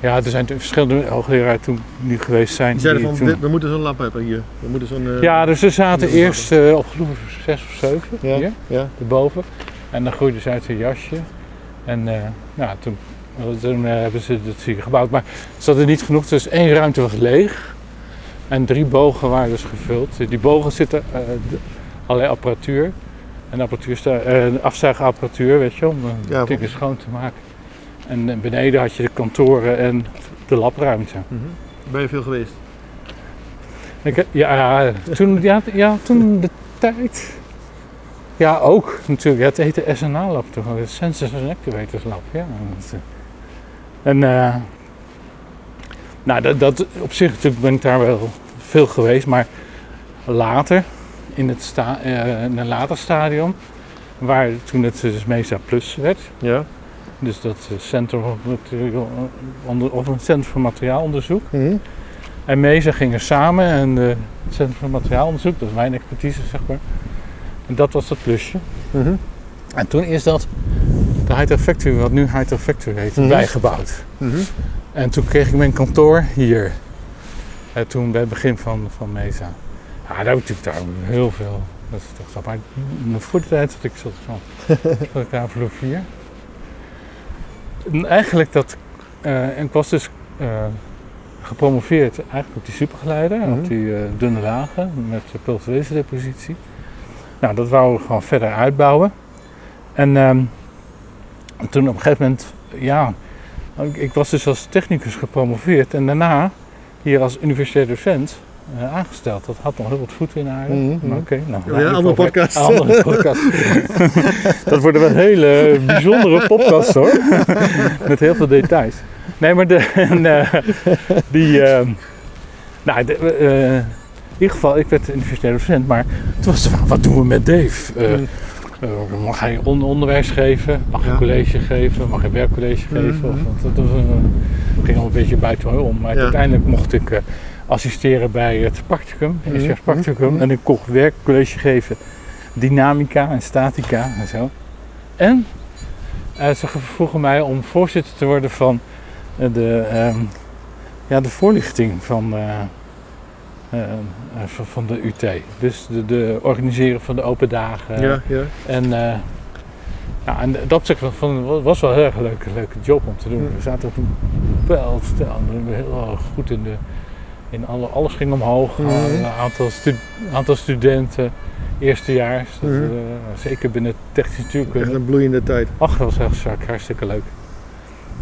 ja, er zijn verschillende hoogleraren toen nu geweest zijn. die zeiden die van, toen- dit- we moeten zo'n lab hebben hier. We moeten zo'n... eh, ja, dus ze zaten eerst eh, op geloof ik zes of zeven ja, hier, ja. erboven. En dan groeiden ze uit hun jasje. En eh, nou, toen, toen eh, hebben ze het hier gebouwd. Maar ze hadden niet genoeg, dus één ruimte was leeg. En drie bogen waren dus gevuld. Die bogen zitten eh, allerlei apparatuur. En apparatuur eh, afzuigapparatuur, weet je, om Ja, dingen schoon te maken. En beneden had je de kantoren en de labruimte. Mhm. Ben je veel geweest? Ik, ja, toen, ja, ja, toen de tijd. Ja, ook natuurlijk. Ja, het heette SNA-lab toch? Het Sensors and Actuators Lab. Ja. En eh, nou, dat, dat, op zich natuurlijk ben ik daar wel veel geweest, maar later, in, het sta, eh, in een later stadium, waar toen het dus Mesa Plus werd, Ja. dus dat eh, Centrum of, een Centrum voor Materiaalonderzoek, Mhm. en Mesa gingen samen en het Centrum voor Materiaalonderzoek, dat is mijn expertise zeg maar. En dat was dat plusje. Mhm. En toen is dat de Hightech Factory, wat nu Hightech Factory heet, Mhm. bijgebouwd. Mhm. En toen kreeg ik mijn kantoor hier. En toen bij het begin van, van Mesa. Ja, daar heb ik natuurlijk daar heel veel. Dat is toch. Maar voor de tijd dat ik zat van. zat ik daar vloer 4. En eigenlijk dat. eh, en ik was dus eh, gepromoveerd eigenlijk op die supergeleider. Mhm. Op die eh, dunne lagen met de pulswezendepositie. Nou, dat wouden we gewoon verder uitbouwen. En toen op een gegeven moment, ja, ik, ik was dus als technicus gepromoveerd en daarna hier als universitair docent eh, aangesteld. Dat had nog heel wat voeten in aarde. Mhm. Maar oké, nou, Ja, andere podcast. Andere podcast. dat worden wel hele bijzondere podcasts hoor. Met heel veel details. Nee, maar de, en, eh, die, ehm, nou, de, eh, in ieder geval, ik werd universitair docent, maar toen was de vraag, wat doen we met Dave? Eh, Mhm. uh, mag hij on- onderwijs geven? Mag hij Ja. college geven? Mag hij werkcollege geven? Mhm. Of, want dat was, eh, ging al een beetje buiten om. Maar Ja. uiteindelijk mocht ik eh, assisteren bij het practicum, Mhm. eerstejaars practicum. Mhm. En ik kon werkcollege geven, dynamica en statica en zo. En eh, ze vroegen mij om voorzitter te worden van eh, de, ehm, ja, de voorlichting van, eh, eh, eh, van, van de UT. Dus de, de organiseren van de open dagen. Ja, ja. En, eh, ja, en dat opzicht van, van, was wel een heel erg leuke, leuke job om te doen. We zaten toen wel stel, heel erg goed in de, In alle, alles ging omhoog. Een aantal, stu- aantal studenten, eerstejaars. Dat, eh, zeker binnen technische Echt natuurkunde. een bloeiende tijd. Ach, dat was echt hartstikke leuk.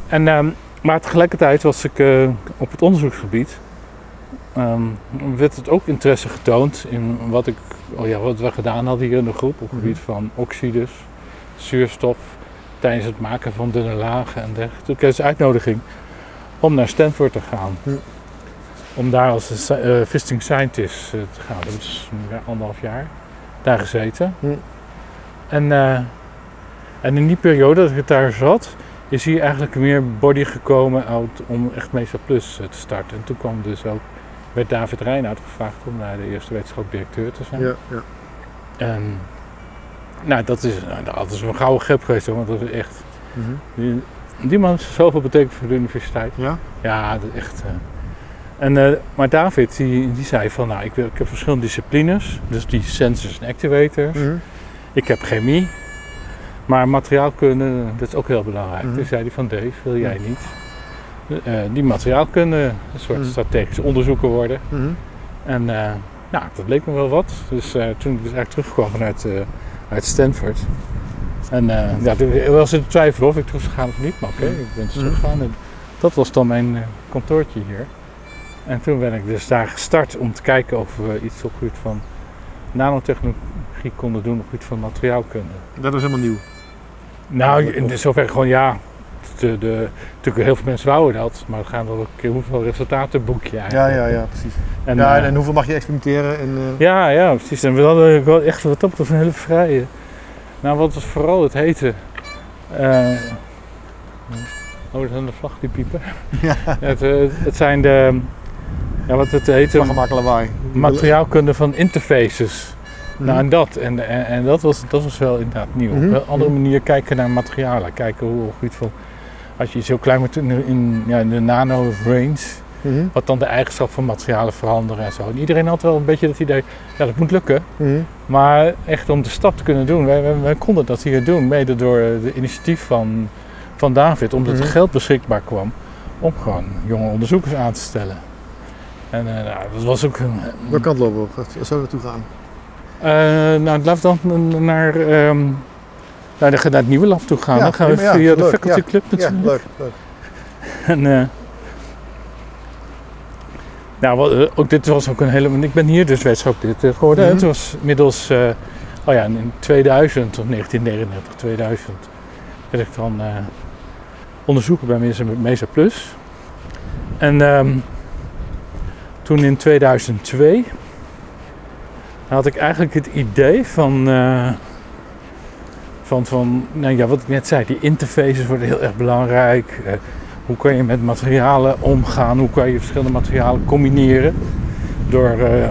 En, ehm, maar tegelijkertijd was ik eh, op het onderzoeksgebied. Ehm, werd het ook interesse getoond in wat, ik, oh ja, wat we gedaan hadden hier in de groep op het gebied van oxides, zuurstof, tijdens het maken van dunne lagen en dergelijke. Toen kreeg ik dus uitnodiging om naar Stanford te gaan. Om daar als eh, visiting scientist eh, te gaan. Dat is anderhalf jaar daar gezeten. En, en in die periode dat ik daar zat, is hier eigenlijk meer body gekomen om echt Mesa Plus te starten. En toen kwam dus ook, werd David Reinoud gevraagd om naar de eerste wetenschappelijk directeur te zijn. Ja, ja. En nou, dat is, nou, dat is een gouden grip geweest, hoor, want dat is echt. Mhm. Die, die man heeft zoveel betekend voor de universiteit. Ja? Ja, dat is echt. eh. En, eh, maar David die, die zei van, nou, ik, wil, ik heb verschillende disciplines, dus die sensors en actuators. Mhm. Ik heb chemie, maar materiaalkunde, dat is ook heel belangrijk. Mhm. Toen zei hij van, Dave, wil jij niet eh, die materiaalkunde een soort Mhm. strategisch onderzoeker worden? Mhm. En eh, nou, dat leek me wel wat. Dus eh, toen ik dus eigenlijk terugkwam vanuit eh, uit Stanford. En eh, ja, toen was in twijfel of ik terug zou gaan of niet. Maar oké, ik ben dus Mhm. teruggegaan. En dat was dan mijn eh, kantoortje hier. En toen ben ik dus daar gestart om te kijken of we iets op het gebied van nanotechnologie konden doen op het gebied van materiaalkunde. Dat was helemaal nieuw. Nou, in zover gewoon ja. De, de, natuurlijk heel veel mensen wouden dat, maar we gaan wel een keer hoeveel resultaten boek je Ja, eigenlijk. ja, ja, precies. En, ja, eh, en hoeveel mag je experimenteren? En, eh, Ja, ja, precies. En we hadden wel echt wat betreft een hele vrije. Nou, wat was vooral het heten. eh oh, dat zijn de vlag die piepen. Ja. Het, het zijn de. Ja, wat het heet. Lawaai. Materiaalkunde van interfaces. Mhm. Nou, en dat. En, en, en dat, was, dat was wel inderdaad nieuw. Mhm. Op een andere manier kijken naar materialen. Kijken hoe op het gebied van. Als je iets heel klein moet in, ja, in de nano-range. Mhm. Wat dan de eigenschap van materialen veranderen en zo. En iedereen had wel een beetje het idee. Ja, dat moet lukken. Mhm. Maar echt om de stap te kunnen doen, wij, wij, wij konden dat hier doen, mede door de initiatief van, van David, omdat Mhm. er geld beschikbaar kwam om gewoon jonge onderzoekers aan te stellen. En eh, nou, dat was ook. een- Welke kant lopen we? Zou we naartoe gaan? Eh, nou, laten we dan naar, ehm, naar, de, naar het nieuwe lab toe gaan. Ja, dan gaan we ja, via de leuk, faculty ja. club Ja, natuurlijk. leuk, leuk. En, eh, nou, eh, ook dit was ook een hele. Ik ben hier dus wetenschappelijk dit geworden. Mhm. Het was middels. eh, oh ja, in 2000 of 1999, 2000 werd ik dan eh, onderzoeker bij Mesa, Mesa Plus. En ehm, toen in 2002 had ik eigenlijk het idee van. Van, van nou ja, wat ik net zei, die interfaces worden heel erg belangrijk. Eh, hoe kan je met materialen omgaan? Hoe kan je verschillende materialen combineren? Door eh,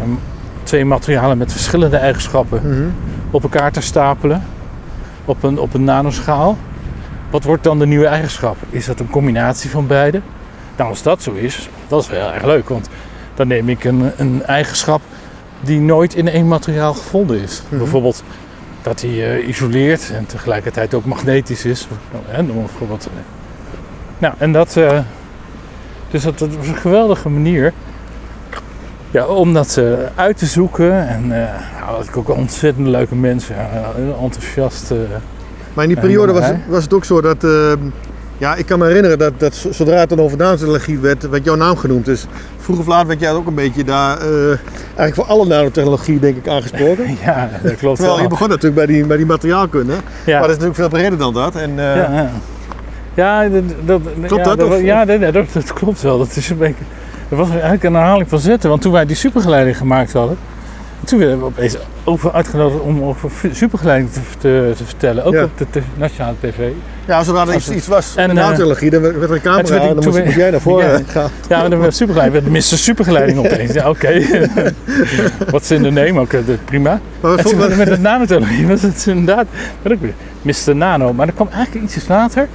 twee materialen met verschillende eigenschappen Mhm. op elkaar te stapelen op een, op een nanoschaal. Wat wordt dan de nieuwe eigenschap? Is dat een combinatie van beide? Nou, als dat zo is, dat is wel heel erg leuk. Want dan neem ik een, een eigenschap die nooit in één materiaal gevonden is. Mhm. Bijvoorbeeld dat hij eh, isoleert en tegelijkertijd ook magnetisch is. Noem maar bijvoorbeeld. Nou, en dat, eh, dus dat, dat was een geweldige manier ja, om dat eh, uit te zoeken. En nou, dat ik ook ontzettend leuke mensen, enthousiast. Maar in die periode was, was het ook zo dat, ja, ik kan me herinneren dat, dat zodra het dan over nanotechnologie werd, werd jouw naam genoemd. Dus vroeg of laat werd jij ook een beetje daar, eh, eigenlijk voor alle nanotechnologie denk ik aangesproken. ja, dat klopt Terwijl je wel. begon natuurlijk bij die, bij die materiaalkunde, Ja. maar dat is natuurlijk veel breder dan dat. En, eh, Ja, ja. dat, dat, Klopt ja, dat, of- ja, dat, dat, dat klopt wel. Dat is een beetje. Dat was eigenlijk een herhaling van zetten. Want toen wij die supergeleiding gemaakt hadden. Toen werden we opeens over uitgenodigd om over supergeleiding te, te, te vertellen. Ook Ja. op de nationale tv. ja, zodra er iets, was En, in eh, nanotechnologie, dan werd er een camera en dan moest, jij naar voren Ja. gaan. Ja, maar dan werd supergeleiding. werd Mr. Supergeleiding opeens. Ja, oké. Wat ze in de name ook, eh, prima. Maar En toen met het nanotechnologie was het inderdaad werd ook weer Mr. Nano. Maar dat kwam eigenlijk ietsjes later.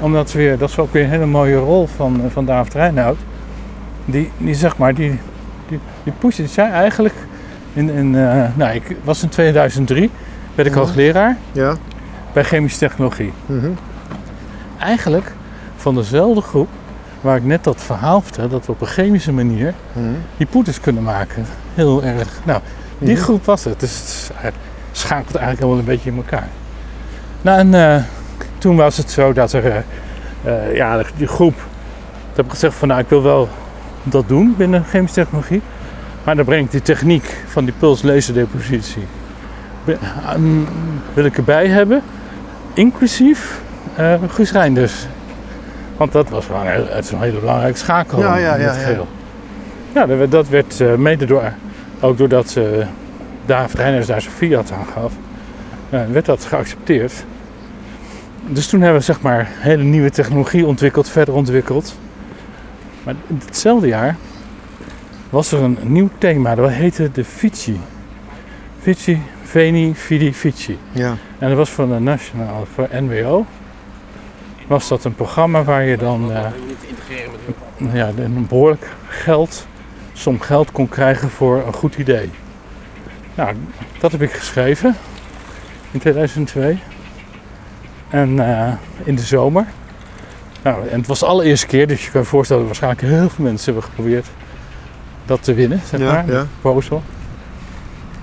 Omdat weer, dat is ook weer een hele mooie rol van, eh, van David Reinoud. Die, die zeg maar, die, die, die zei eigenlijk... In, in, eh, nou, ik was in 2003, werd ik Mhm. hoogleraar ja, bij chemische technologie. mhm. Eigenlijk van dezelfde groep waar ik net dat verhaal vertelde, dat we op een chemische manier Mhm. die poeders kunnen maken. Heel erg. Nou, die Mhm. groep was het. Dus het het schakelt eigenlijk helemaal een beetje in elkaar. Nou, en eh, toen was het zo dat er, eh, eh, ja, die groep, dat heb ik gezegd van, nou, ik wil wel dat doen binnen chemische technologie. Maar dan breng ik die techniek van die ehm, wil ik erbij hebben, inclusief eh Guus Reinders. Want dat was een, het is een hele belangrijke schakel Ja, ja, in ja, het ja. geheel. Ja, dat werd, dat werd eh, mede door, ook doordat uh, David Reinders daar zijn fiat aan gaf, werd dat geaccepteerd. Dus toen hebben we zeg maar hele nieuwe technologie ontwikkeld, verder ontwikkeld. Maar in hetzelfde jaar was er een nieuw thema, dat heette de Fici. Fici, Veni, Fidi, Fici. Ja. En dat was van de Nationaal, voor NWO. Was dat een programma waar je dan eh, ja, een behoorlijk geld, som geld kon krijgen voor een goed idee. Nou, dat heb ik geschreven in 2002. En eh, in de zomer. Nou, en het was de allereerste keer, dus je kan je voorstellen dat waarschijnlijk heel veel mensen hebben geprobeerd dat te winnen, zeg Ja, maar, ja.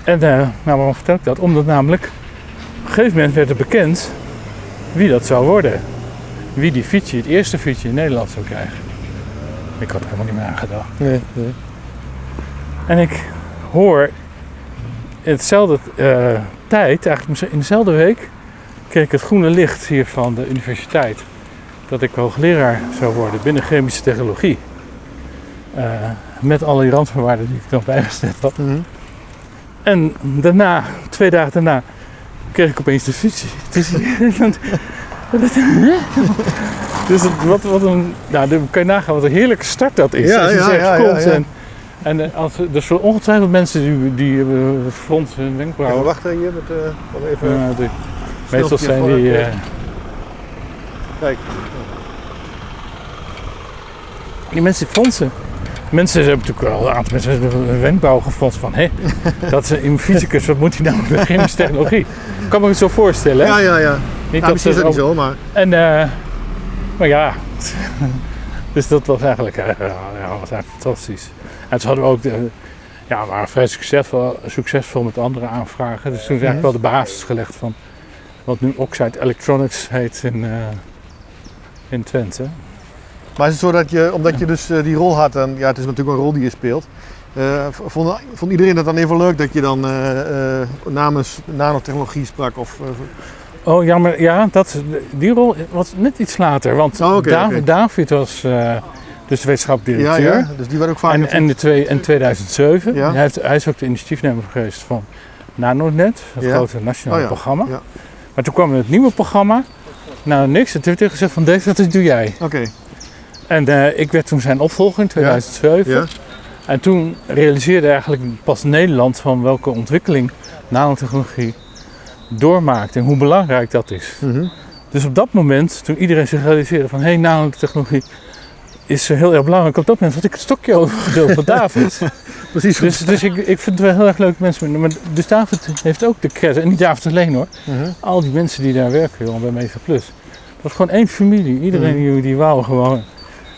En eh, nou, waarom vertel ik dat? Omdat namelijk op een gegeven moment werd er bekend wie dat zou worden. Wie die fietsje, het eerste fietsje in Nederland zou krijgen. Ik had er helemaal niet meer aan gedacht. Nee, nee. En ik hoor in hetzelfde eh, tijd, eigenlijk in dezelfde week, kreeg ik het groene licht hier van de universiteit. Dat ik hoogleraar zou worden binnen chemische technologie. Eh, met alle die randvoorwaarden die ik nog bijgesteld had. Mhm. En daarna, twee dagen daarna, kreeg ik opeens de fiets. Dus, dus wat, wat een, nou, dan kan je nagaan wat een heerlijke start dat is. Ja, als je ja, zegt, ja, ja, komt ja. En, en eh, als, er zullen ongetwijfeld mensen die, die uh, fronsen hun wenkbrauwen. wachten hier met eh, dan even. Ja, die- meestal zijn die... eh, Kijk. die mensen fronsen. Mensen hebben natuurlijk wel een aantal mensen hun wenkbrauw gefronst van hé, dat is een fysicus, wat moet hij nou met chemische technologie? Ik kan me het zo voorstellen. hè? Ja, ja, ja. Niet Nou, is ze dat niet zo, maar. En, eh, maar ja, dus dat was eigenlijk, eh, ja, was eigenlijk fantastisch. En toen hadden we ook, de, ja, we waren vrij succesvol, succesvol met andere aanvragen. Dus toen is eigenlijk wel de basis gelegd van wat nu Oxide Electronics heet in, eh, in Twente. Maar is het zo dat je, omdat je dus eh, die rol had, en ja, het is natuurlijk een rol die je speelt. eh, vond, vond iedereen dat dan even leuk dat je dan eh, namens nanotechnologie sprak? Of, Oh ja, maar ja, dat, die rol was net iets later. Want Oh, David, was dus de wetenschappelijk ja, dus die werd ook vaak. En, en de twee, in 2007, Ja. hij, heeft, hij is ook de initiatiefnemer geweest van NanoNet, het Ja. grote nationale Oh ja, programma. ja. Maar toen kwam het nieuwe programma, nou niks, het werd tegen gezegd van deze, dat doe jij. Oké, En eh, ik werd toen zijn opvolger in 2007. ja. En toen realiseerde eigenlijk pas Nederland van welke ontwikkeling nanotechnologie doormaakt en hoe belangrijk dat is. Mhm. Dus op dat moment, toen iedereen zich realiseerde van hé, hey, nanotechnologie is heel erg belangrijk, op dat moment had ik het stokje overgedeeld van David. Precies. Dus, dus ik, ik vind het wel heel erg leuk mensen. Maar dus David heeft ook de credit. En niet David alleen hoor. Mhm. Al die mensen die daar werken joh, bij Mega Plus. Dat was gewoon één familie. Iedereen die, die wou gewoon.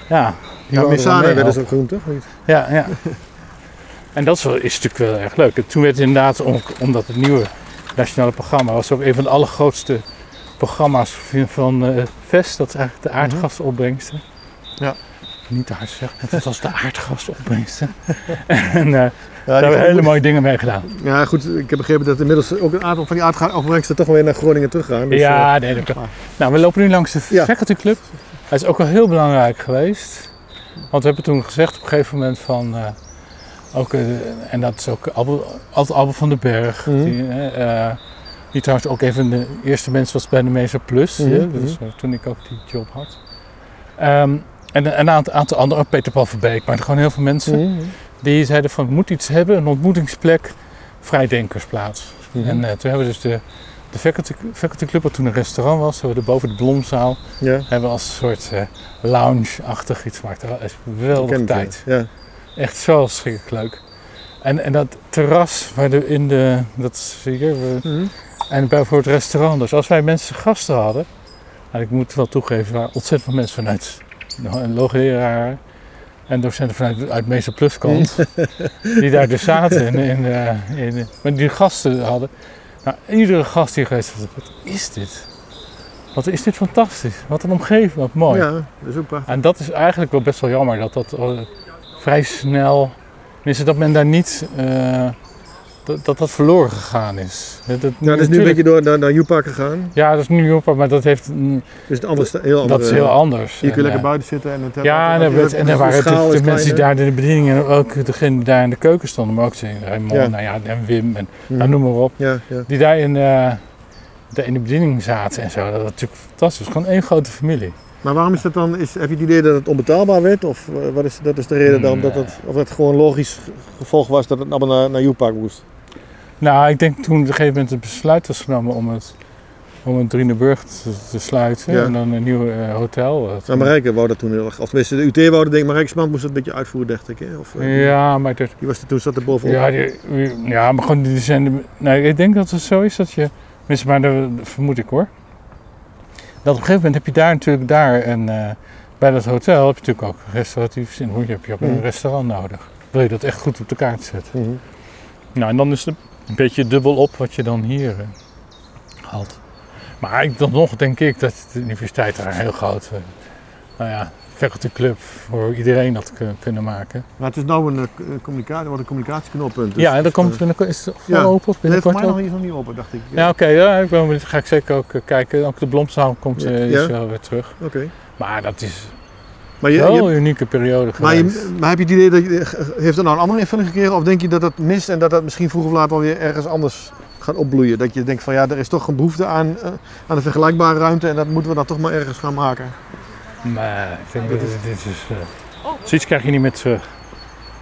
Ja, die Ja, er Messana werden ze ook genoemd, toch? Ja, ja. En dat is, wel, is natuurlijk wel erg leuk. En toen werd het inderdaad, om- omdat het nieuwe nationale programma was ook een van de allergrootste programma's van, van eh, VEST. Dat is eigenlijk de aardgasopbrengsten. Ja. Niet de hardste zeggen, dat was de aardgasopbrengsten. en eh, Ja, daar hebben we hele mooie dingen mee gedaan. Ja, goed. Ik heb begrepen dat inmiddels ook een aantal van die aardopbrengsten toch weer naar Groningen teruggaan. Dus, eh, ja, nee, dat kan. Nou, we lopen nu langs de Ja. Club. Hij is ook wel heel belangrijk geweest. Want we hebben toen gezegd op een gegeven moment van... eh, ook, eh, en dat is ook altijd van den Berg. Mhm. Die, eh, die trouwens ook even de eerste mens was bij de Mesa Plus. Mhm, dus eh, toen ik ook die job had. Ehm, en een aantal, aantal anderen, Peter Paul Verbeek, maar gewoon heel veel mensen. Mhm. Die zeiden van, we moeten iets hebben, een ontmoetingsplek, vrijdenkersplaats. Mhm. En toen hebben we dus de, de faculty, faculty Club, wat toen een restaurant was, hebben we boven de Blomzaal, Ja, hebben we als een soort eh, lounge-achtig iets gemaakt. Dat is ik, tijd. Ja. Echt zo schrikkelijk leuk. En, en dat terras, waar de, in de, dat zie je, we- Mhm. en bij voor het restaurant. Dus als wij mensen gasten hadden, en ik moet wel toegeven, er waren ontzettend veel mensen vanuit loogleraren en docenten vanuit uit Meester Pluskant. die daar dus zaten. In, in, eh, in, maar die gasten hadden. Nou, iedere gast die geweest was, wat is dit? Wat is dit fantastisch? Wat een omgeving, wat mooi. Ja, dat is ook prachtig. En dat is eigenlijk wel best wel jammer dat dat eh, vrij snel. Tenminste, dat men daar niet. eh, dat, dat dat verloren gegaan is. Dat, dat, Ja, dat is nu een beetje door naar, naar U-Park gegaan. Ja, dat is nu op, maar dat heeft. mm, Dus het andere, heel andere, dat is heel anders. Hier kun je En, lekker eh, buiten zitten en het hebben- Ja, en, het- er werd- het- en er de waren is de mensen die daar in de bedieningen en ook degene die daar in de keuken stonden, maar ook ze- Raymond, Ja. nou ja, en Wim en nou, noem maar op, Ja, ja. die daar in, eh, daar in de bediening zaten en zo. Dat was natuurlijk fantastisch. Gewoon één grote familie. Maar waarom is dat dan? Is, heb je het idee dat het onbetaalbaar werd? Of eh, wat is, dat is de reden dan? Dat het, of het gewoon logisch gevolg was dat het allemaal naar, naar U-Park moest? Nou, ik denk toen op een gegeven moment het besluit was genomen om het, om het Drieneburg te, te sluiten Ja. en dan een nieuw eh, hotel. te- Nou, Marijke wou dat toen heel erg. Of tenminste, de UT wou dat denk ik. Marijke moest dat een beetje uitvoeren, dacht ik. Hè? Of, eh, ja, maar dat, Die was er toen, zat er bovenop. Ja, die, ja, maar gewoon die zijn. Nee, ik denk dat het zo is dat je. Tenminste, maar dat vermoed ik hoor. Dat op een gegeven moment heb je daar natuurlijk daar en eh, bij dat hotel heb je natuurlijk ook restauratief zin. Hoe heb je ook een Mhm. restaurant nodig. Wil je dat echt goed op de kaart zetten? Mhm. Nou, en dan is het een beetje dubbel op wat je dan hier eh, had. Maar ik, dan nog denk ik dat de universiteit daar een heel groot, eh, nou ja, faculty club voor iedereen had kun- kunnen maken. Maar het is nou een, eh, communicatie, wordt een communicatieknoppunt. Dus, ja, en dan komt binnenkort, is het ja. ja. open of voor binnenkort mij nog niet, open, dacht ik. Ja, oké, ja, ik ben benieuwd. ga ik zeker ook kijken. Ook de Blomzaal komt Ja. is wel weer terug. Oké. Maar dat is Maar, je, wel je- een unieke periode maar, geweest. je, maar heb je het idee dat je, heeft dat nou een andere invulling gekregen? Of denk je dat dat mist en dat dat misschien vroeg of laat alweer ergens anders gaat opbloeien? Dat je denkt van ja, er is toch een behoefte aan, eh, aan een vergelijkbare ruimte en dat moeten we dan toch maar ergens gaan maken. Maar ik denk dat dit, dit is... eh, zoiets krijg je niet meer terug.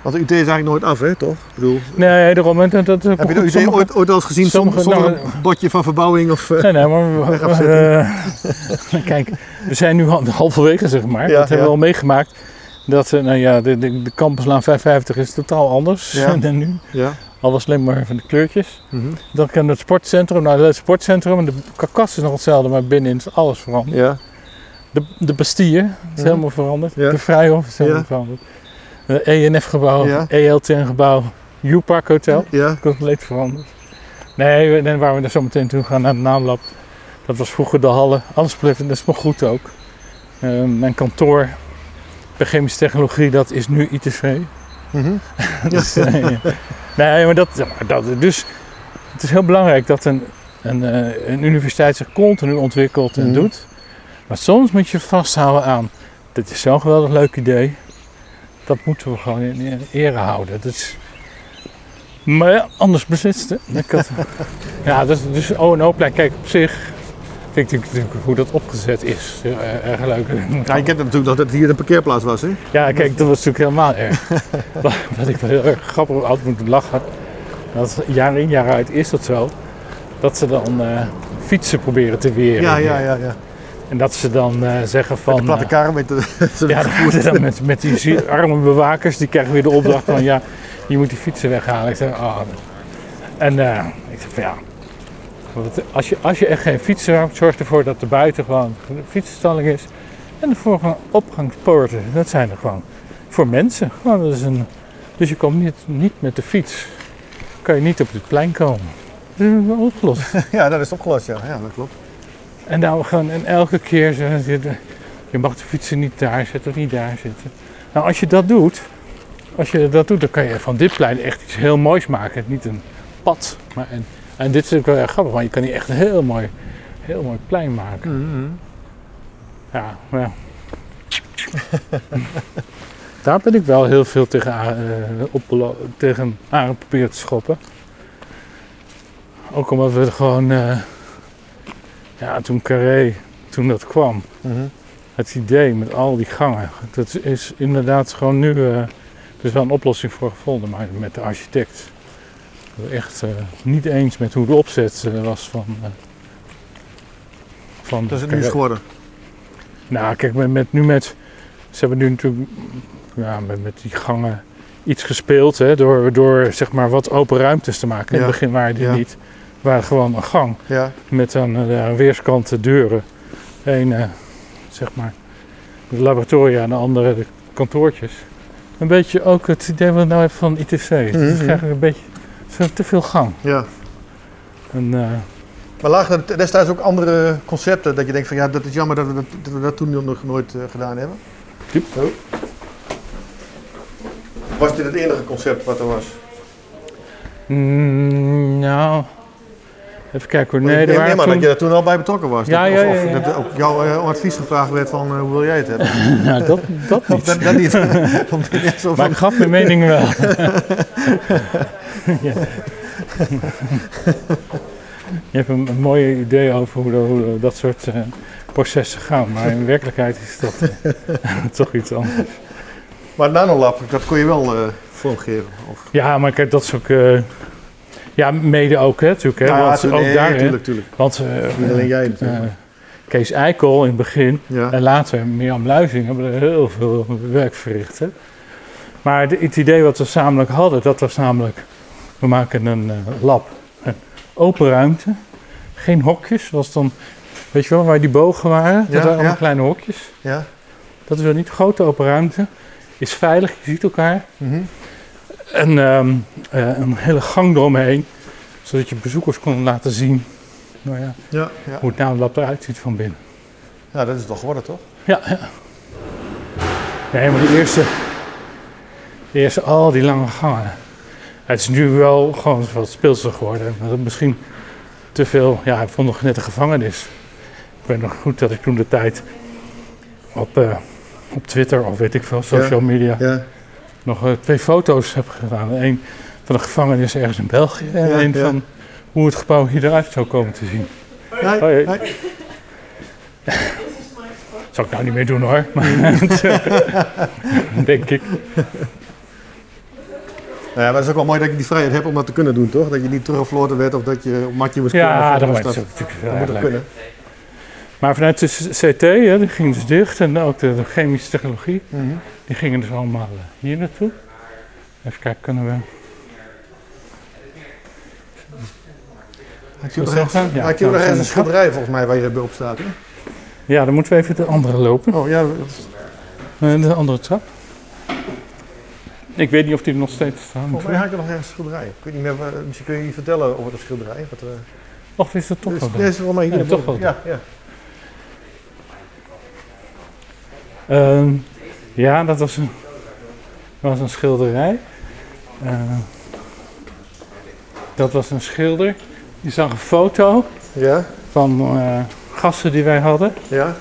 Want de UT is eigenlijk nooit af, hè, toch? Ik bedoel, Nee, daarom. Dat, dat, heb je de UT sommige- ooit, ooit al eens gezien sommige- zonder, nou, een bordje van verbouwing? Of, eh, Nee, nee, maar we- eh, kijk, we zijn nu al halverwege, zeg maar. Ja, dat hebben we al meegemaakt. Dat, nou ja, de, de, de campuslaan 550 is totaal anders dan nu. ja. Al was alleen maar van de kleurtjes. Mhm. Dan kan het sportcentrum, nou het sportcentrum, en de karkas is nog hetzelfde, maar binnenin is alles veranderd. ja. De, de Bastille is Ja. helemaal veranderd. Ja. De Vrijhof is helemaal Ja. veranderd. ENF-gebouw, Ja. ELTN-gebouw, U-Park Hotel, Ja. compleet veranderd. Nee, en waar we er zo meteen toe gaan naar het naamlab, dat was vroeger de Halle. Alles bleef, dat is nog goed ook. Eh, mijn kantoor bij chemische technologie, dat is nu ITV. Mhm. Dus, eh, ja. nee, maar dat, maar dat, dus het is heel belangrijk dat een, een, eh, een universiteit zich continu ontwikkelt en Mhm. doet. Maar soms moet je vasthouden aan, dit is zo'n geweldig leuk idee. Dat moeten we gewoon in, ere houden. Dat is, maar ja, anders beslist het. Ik had, ja, dus, dus O&O-plein, kijk op zich, vind ik natuurlijk- natuurlijk hoe dat opgezet is. Erg, leuk. Ja, je kent natuurlijk dat het hier een parkeerplaats was, hè? Ja, kijk, dat was natuurlijk helemaal erg. wat, ik wel heel erg grappig altijd moet lachen. Dat jaar in jaar uit is dat zo. Dat ze dan eh, fietsen proberen te weren. Ja, ja, ja. ja. En dat ze dan eh, zeggen Met van... de platte eh, kar met de... ja, dan worden dan met, met die arme bewakers, die krijgen weer de opdracht van ja, je moet die fietsen weghalen. Ik zeg, ah. En eh, ik zeg van ja, want als je, als je echt geen fietsen hebt, zorg ervoor dat er buiten gewoon een fietsenstalling is. En de gewoon opgangspoorten, dat zijn er gewoon voor mensen. Gewoon, dat is een, dus je komt niet, niet met de fiets, kan je niet op het plein komen. Dat is wel opgelost. Ja, dat is opgelost, ja. Ja, dat klopt. En nou gewoon, en elke keer zeggen ze, je mag de fietsen niet daar zetten of niet daar zetten. Nou, als je dat doet, als je dat doet, dan kan je van dit plein echt iets heel moois maken. Niet een pad, maar een, en dit is ook wel erg grappig, want je kan hier echt een heel mooi, heel mooi plein maken. Ja, maar ja. Daar ben ik wel heel veel tegen, aan, eh, op, tegen aan geprobeerd te schoppen. Ook omdat we gewoon, eh, ja, toen Carré, toen dat kwam, Mhm. het idee met al die gangen, dat is inderdaad gewoon nu, eh, er is wel een oplossing voor gevonden, maar met de architect. Echt eh, niet eens met hoe de opzet eh, was van, van Dat is het nu geworden. Nou, kijk, met, met, nu met. Ze hebben nu natuurlijk ja, met, met die gangen iets gespeeld. Hè, door, door zeg maar wat open ruimtes te maken. In Ja. het begin waren die Ja. niet. Waren gewoon een gang Ja. met aan de weerskant de deuren. Eén, eh, zeg maar. de laboratoria en de andere de kantoortjes. Een beetje ook het idee wat ik nou heb van ITC. Het is Mhm. eigenlijk een beetje te veel gang. Ja. En, eh, Maar lagen er destijds ook andere concepten dat je denkt van ja, dat is jammer dat we dat, dat, we dat toen nog nooit eh, gedaan hebben? Yep. Oh. Was dit het enige concept wat er was? mm, nou, even kijken hoor. Nee, Nee, maar toen... dat je er toen al bij betrokken was. Ja, dat, ja, of, ja, of ja. dat ook jou eh, advies gevraagd werd van eh, hoe wil jij het hebben? Nou, dat, dat niet. dat, dat niet. Maar van, ik gaf mijn mening wel. Je hebt een, een mooi idee over hoe, hoe dat soort eh, processen gaan. Maar in werkelijkheid is dat toch iets anders. maar het nanolab, dat kon je wel vormgeven. Of, Ja, maar kijk, dat is ook... eh, ja, mede ook, hè, natuurlijk. Hè, ja, want ook nee, daarin... tuurlijk, tuurlijk. Want eh, Niet alleen jij eh, natuurlijk. Kees Eikel in het begin ja. En later Mirjam Luizing hebben er heel veel werk verricht. Hè? Maar het idee wat we zamelijk hadden, dat was namelijk... We maken een eh, lab, een open ruimte, geen hokjes. zoals dan, weet je wel, waar die bogen waren? Dat Ja, waren allemaal ja. kleine hokjes. ja. Dat is wel niet grote open ruimte. Is veilig, je ziet elkaar. Mhm. En ehm, eh, een hele gang eromheen, zodat je bezoekers kon laten zien nou ja, ja, ja. hoe het nou lab eruit ziet van binnen. ja, dat is het toch geworden, toch? Ja, ja. Nee, maar die eerste, de eerste, al die lange gangen. Het is nu wel gewoon wat speelsel geworden. Maar dat misschien te veel, ja, ik vond nog net een gevangenis. Ik weet nog goed dat ik toen de tijd op, eh, op Twitter of weet ik veel, social media, Ja. Nog eh, twee foto's heb gedaan. Eén van de gevangenis ergens in België en Ja, één ja. van hoe het gebouw hier eruit zou komen te zien. Hoi. hey. Zou ik nou niet meer doen hoor. Maar denk ik. Nou ja, maar het is ook wel mooi dat je die vrijheid hebt om dat te kunnen doen, toch? Dat je niet teruggefloten werd of dat je op matje moest Ja, dat, dat, dat heel moet kunnen. Maar vanuit de CT, hè, die ging dus dicht. En ook de, de chemische technologie, Mhm. die gingen dus allemaal eh, hier naartoe. Even kijken, kunnen we... Had je nog een er. schilderij volgens mij waar je op staat, hè? Ja, dan moeten we even de andere lopen. Oh ja, de andere trap. Ik weet niet of die er nog steeds staan. volgens mij had ik er nog ergens een schilderij. Ik weet niet meer, misschien kun je je vertellen over dat schilderij. Wat, eh, Of is het toch wel nee, is volgens mij hier Ja, toch wel. Ja, ja. Ehm, ja, dat was een, was een schilderij. Eh, dat was een schilder. Die zag een foto Ja, van eh, gasten die wij hadden. ja.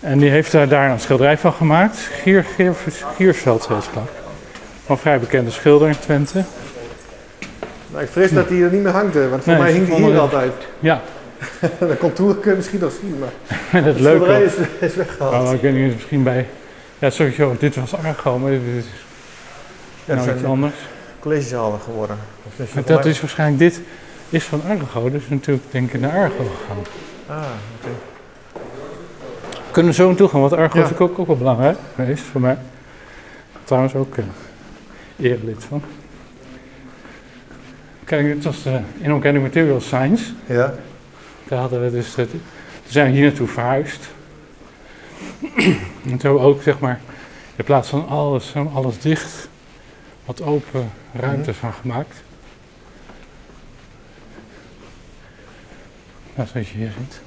En die heeft daar, daar een schilderij van gemaakt. Gier, Gier, Giersveld heet het. Een vrij bekende schilder in Twente. Nou, ik vrees dat hij er niet meer hangt, hè, want voor Nee, mij hing hij hier altijd. Ja, De contour kun je misschien nog zien, maar schilderij leuke. is, is weggehaald. Oh, ik weet niet, misschien bij. Ja, sowieso, dit was Argo, maar dit is Ja, nou iets anders. collegezalen geworden. Is Maar dat is waarschijnlijk, dit is van Argo, dus natuurlijk denk ik naar Argo gegaan. Ah, oké. We kunnen zo naartoe gaan, want Argo Ja. is ook, ook wel belangrijk geweest voor mij. Trouwens ook uh, erelid van. Kijk, dit was de Inorganic Material Science. Ja, Daar hadden we dus, toen zijn we hier naartoe verhuisd. en toen we ook, zeg maar, in plaats van alles, alles dicht, wat open ruimtes van gemaakt. Nou, zoals je hier ziet.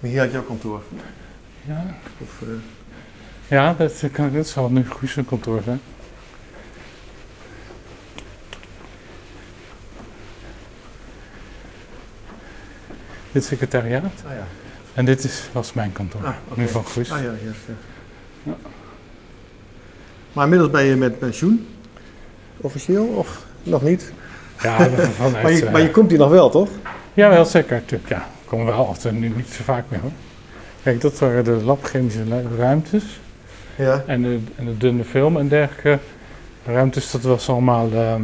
maar hier had ook kantoor. Ja, Of, eh, ja dat, kan, dat zal nu goed zijn kantoor zijn. Dit secretariaat ah ja. en dit is, was mijn kantoor. Ah. Nu van Guus. Ah ja, ja, ja. Maar inmiddels ben je met pensioen? Officieel of nog niet? Ja, vanuit, Maar je, maar je komt hier nog wel, toch? Ja, wel zeker. Ja. Komen we wel altijd nu niet zo vaak meer hoor. Kijk, dat waren de labchemische ruimtes. Ja. En de, en de dunne film en dergelijke ruimtes, dat was allemaal. ehm,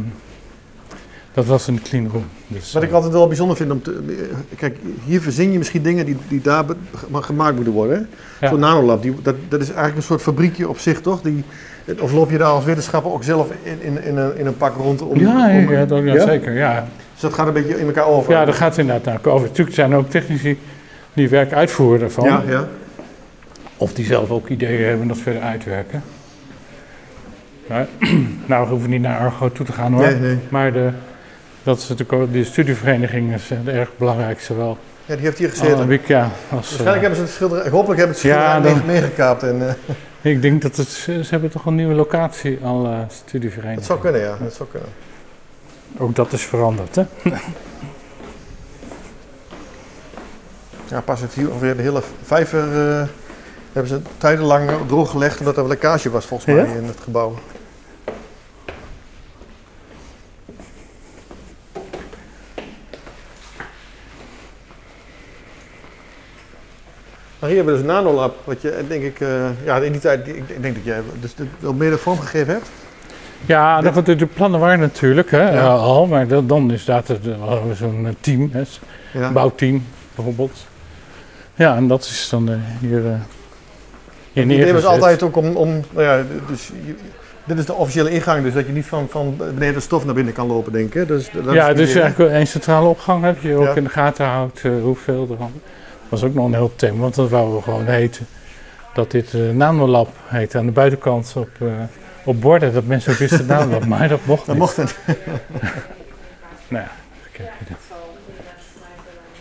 dat was een clean room. Dus, Wat ik eh, altijd wel bijzonder vind om te. eh, Kijk, hier verzin je misschien dingen die, die daar gemaakt moeten worden. Ja. Zo'n nanolab, die, dat, dat is eigenlijk een soort fabriekje op zich, toch? Die, of loop je daar als wetenschapper ook zelf in, in, in, een, in een pak rond om. ja, om- ja, dat- ja, zeker. Ja. Dus dat gaat een beetje in elkaar over. Ja, daar gaat inderdaad naar over. Natuurlijk zijn er ook technici die werk uitvoeren daarvan. Ja, ja. Of die zelf ook ideeën hebben en dat verder uitwerken. Maar, nou, we hoeven niet naar Argo toe te gaan hoor. Nee, nee. Maar de, dat is natuurlijk ook, die studievereniging is eh, erg belangrijk. Zowel Ja, die heeft hier gezeten. Ja, als, eh, Waarschijnlijk hebben ze het schilderij, hopelijk hebben ze het Ja, schilderij mee- meegekaapt. En, eh, ik denk dat het, ze hebben toch een nieuwe locatie al, eh studievereniging. dat zou kunnen, ja. Dat zou kunnen. Ook dat is veranderd, hè? Ja, pas het hier ongeveer de hele vijver eh, hebben ze tijdenlang drooggelegd omdat er lekkage was volgens mij Ja? in het gebouw. Maar hier hebben we dus een nanolab, wat je denk ik, eh, ja in die tijd, ik, denk dat jij dus wel meer vorm gegeven hebt. Ja, dat, de, de plannen waren natuurlijk hè, Ja. eh, al, maar dat, dan is dat eh, we zo'n team, hè, Ja. bouwteam bijvoorbeeld. Ja, en dat is dan hier, eh hier Het idee was altijd ook om, om nou ja, dus je- dit is de officiële ingang, dus dat je niet van, van beneden de stof naar binnen kan lopen, denk ik. hè? Dus, dat ja, het dus eigenlijk één centrale opgang heb je ook Ja. in de gaten houdt hoeveel er van. Dat was ook nog een heel thema, want dat wouden we gewoon heten. Dat dit eh nanolab heet aan de buitenkant op, eh, op borden, dat mensen ook wisten nanolab, maar dat mocht Dat niet. mocht het. Nou ja, kijk, dat,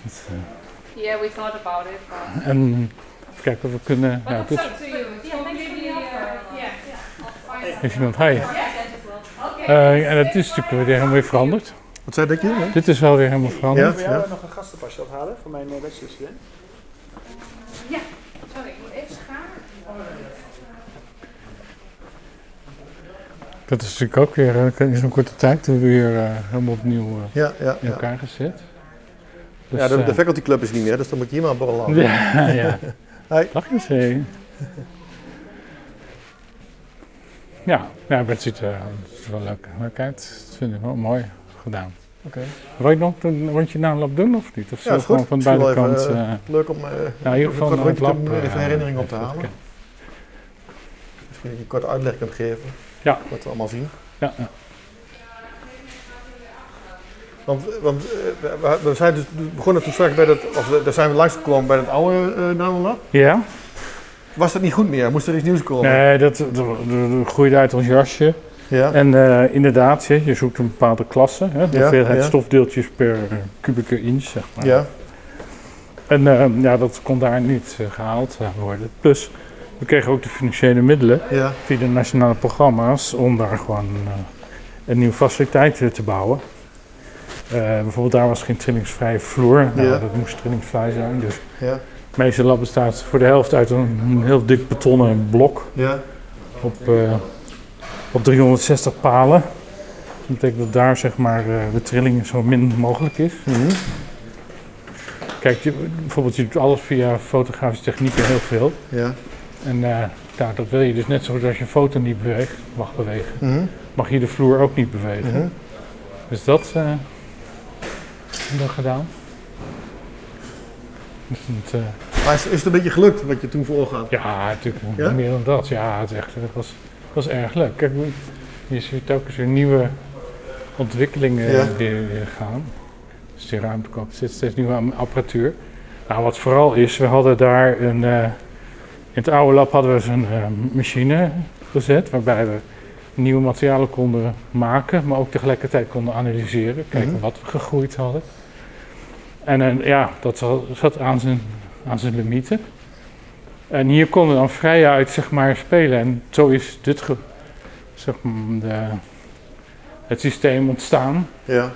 dat, eh, Yeah, we thought about it, but, en even kijken of we kunnen... but Ja, it's up to you. Uh, is iemand, hi. Eh, en het is natuurlijk weer helemaal weer veranderd. Wat zei dat je? hè? Dit is wel weer helemaal veranderd. Ja. Voor jou nog een gastenpasje ophalen voor mijn uh, bachelorstudent? Sorry, ik moet even schaar. Dat is natuurlijk ook weer eh, in zo'n korte tijd weer eh, helemaal opnieuw eh, Ja, ja, in ja. elkaar gezet. Dus, ja de, de eh, faculty club is niet meer, dus dan moet je hier maar een borrel houden. Ja, ja. Hi. Dag eens. hé. Ja, ja, maar het ziet er wel leuk, leuk uit. Dat vind ik wel mooi gedaan. Oké. Wil je nog een rondje naar een lab doen of niet? Of Ja, zo is gewoon goed. van de Misschien wel buitenkant? even, eh, Leuk om eh nou, in ieder geval het rondje lab. te- even eh, herinnering op te halen. kijken. misschien dat je een korte uitleg kunt geven. Ja. Wat we allemaal zien. Ja, ja. Want, want eh, we, we zijn dus begonnen toen straks bij dat, of we- daar zijn we langsgekomen bij dat oude uh, ja? Was dat niet goed meer? Moest er iets nieuws komen? Nee, dat, dat, dat groeide uit ons jasje. Ja. En eh, inderdaad, je, je zoekt een bepaalde klasse. Hè, de hoeveelheid ja. stofdeeltjes per kubieke inch, zeg maar. ja. En eh, ja, dat kon daar niet eh, gehaald eh, worden. Plus, we kregen ook de financiële middelen via de nationale programma's om daar gewoon een nieuwe faciliteit te bouwen. Bijvoorbeeld daar was geen trillingsvrije vloer. Nou, dat moest trillingsvrij zijn. Dus Ja. het meeste lab bestaat voor de helft uit een, een heel dik betonnen blok Ja. op, op 360 palen. Dat betekent dat daar zeg maar eh, de trilling zo min mogelijk is. Mhm. Kijk, je, bijvoorbeeld je doet alles via fotografische technieken heel veel. Ja. En nou, dat wil je dus net zoals als je een foto niet beweegt, mag bewegen, Mhm. mag je de vloer ook niet bewegen. Mhm. Dus dat hebben we gedaan. Dus het, Maar is, is het een beetje gelukt wat je toen voor ogen had? ja, natuurlijk Ja? meer dan dat. Ja, het, echt, het was, was erg leuk. Kijk, je ziet ook eens weer nieuwe ontwikkelingen Ja. gaan. Dus die ruimte koopt zit steeds nieuwe apparatuur. Nou, wat vooral is, we hadden daar een. eh, in het oude lab hadden we zo'n eh, machine gezet waarbij we nieuwe materialen konden maken, maar ook tegelijkertijd konden analyseren, kijken Mhm. wat we gegroeid hadden. En eh, ja, dat zat- zat aan zijn, aan zijn limieten. En hier konden dan vrijuit zeg maar, spelen. En zo is dit zeg maar, de, het systeem ontstaan, Ja.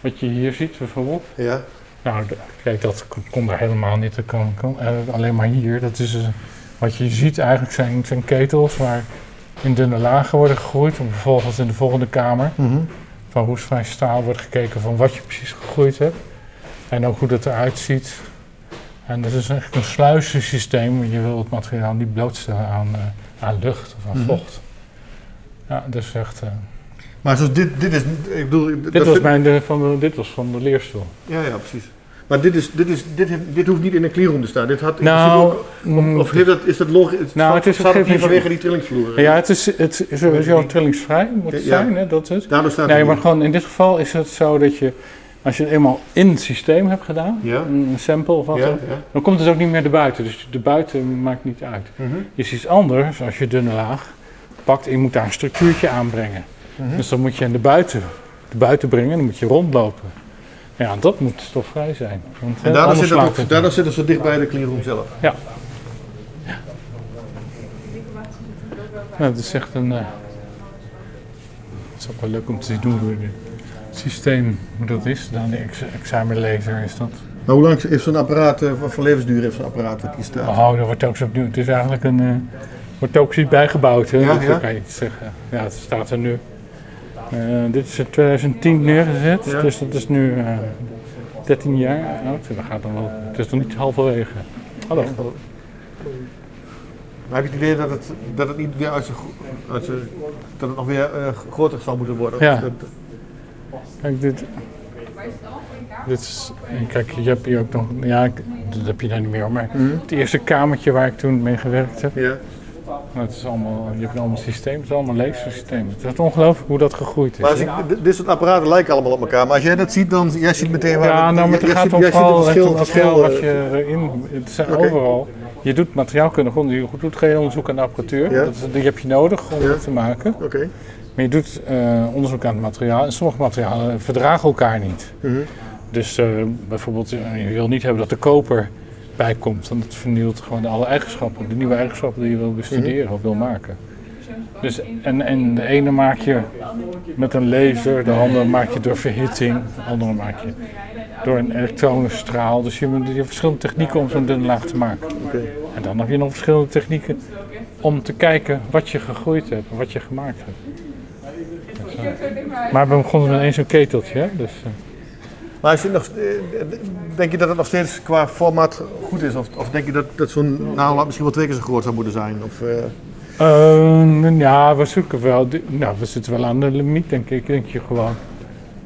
wat je hier ziet bijvoorbeeld. Ja. Nou, de- kijk, dat kon- daar helemaal niet. Dat eh, alleen maar hier. Dat is, eh, wat je ziet eigenlijk zijn, zijn ketels waar in dunne lagen worden gegroeid. En vervolgens in de volgende kamer Mhm. van roestvrij staal wordt gekeken van wat je precies gegroeid hebt. En ook hoe dat eruit ziet. En dat is echt een sluizensysteem. want Je wil het materiaal niet blootstellen aan, eh, aan lucht of aan Mhm. vocht. Ja, dus echt... eh, Maar zoals dit, dit is, ik bedoel... dit, dat was mijn, de, van de, dit was van de leerstoel. Ja, ja, precies. Maar dit, is, dit, is, dit, heeft, dit hoeft niet in een clearroom te staan. Dit had Nou, ook- of, of heeft dat, is dat logisch? Het Nou, het is staat hier gegeven vanwege die trillingsvloer. Ja, het is, het is sowieso trillingsvrij moet het Ja. zijn, hè, dat is. Daardoor staat Nee, het maar gewoon in dit geval is het zo dat je Als je het eenmaal in het systeem hebt gedaan, Ja. een sample of wat, Ja, dan, ja. dan komt het ook niet meer erbuiten. Dus de buiten maakt niet uit. Mhm. is iets anders als je dunne laag pakt en je moet daar een structuurtje aanbrengen. Mhm. Dus dan moet je de buiten, de buiten brengen, dan moet je rondlopen. Ja, dat moet stofvrij zijn. Want, En eh, daardoor zit, het ook, het daardoor zit het zo dicht bij de cleanroom zelf. Ja, het is echt een. eh, het is ook wel leuk om te doen hoe het systeem hoe dat is. Dan de ex examenlaser is dat. Maar hoe lang heeft zo'n apparaat, eh, wat voor levensduur heeft zo'n apparaat wat hier staat? Oh, dat wordt ook zo opnieuw. Het is eigenlijk een. eh wordt ook iets bijgebouwd. Hè? Ja, dat ja. kan je zeggen. Ja, het staat er nu. Eh, dit is in 2010 neergezet, Ja. dus dat is nu eh 13 jaar oud. Dat gaat dan wel. Het is nog niet halverwege. Hallo. Maar heb je het idee dat het, dat het niet weer uit zijn, dat het nog weer eh, groter zou moeten worden? Ja. Dat- Kijk, dit. Dit is, kijk, je hebt hier ook nog, ja, dat heb je daar niet meer, maar Mhm. het eerste kamertje waar ik toen mee gewerkt heb, Ja. het is allemaal, je hebt allemaal systeem, het is allemaal leefsysteem. Het is ongelooflijk hoe dat gegroeid Maar is. als ik, d- dit soort apparaten lijken allemaal op elkaar. Maar als jij dat ziet, dan jij ziet meteen waar Ja, het- nou, maar het gaat om vooral het verschil, materiaal verschil, wat eh, je erin, het zijn overal. Je doet materiaalkundig onderzoek, je doet geen onderzoek aan de apparatuur, Ja. dat die heb je nodig om Ja. dat te maken. Oké. Maar je doet eh, onderzoek aan het materiaal en sommige materialen verdragen elkaar niet. Mhm. Dus eh, bijvoorbeeld, eh, je wil niet hebben dat de koper bij komt, want het vernielt gewoon alle eigenschappen, de nieuwe eigenschappen die je wil bestuderen of wil maken. Dus, en, en de ene maak je met een laser, de andere maak je door verhitting, de andere maak je door een elektronenstraal. Dus je, hebt verschillende technieken om zo'n dunne laag te maken. En dan heb je nog verschillende technieken om te kijken wat je gegroeid hebt, wat je gemaakt hebt. Maar we begonnen met één zo'n keteltje, hè? dus... eh, Maar als je nog, eh, denk je dat het nog steeds qua formaat goed is? Of, of denk je dat, dat zo'n naald misschien wel twee keer zo groot zou moeten zijn? Of, eh, Ehm, ja, we zoeken wel. Nou, we zitten wel aan de limiet, denk ik. Denk je gewoon.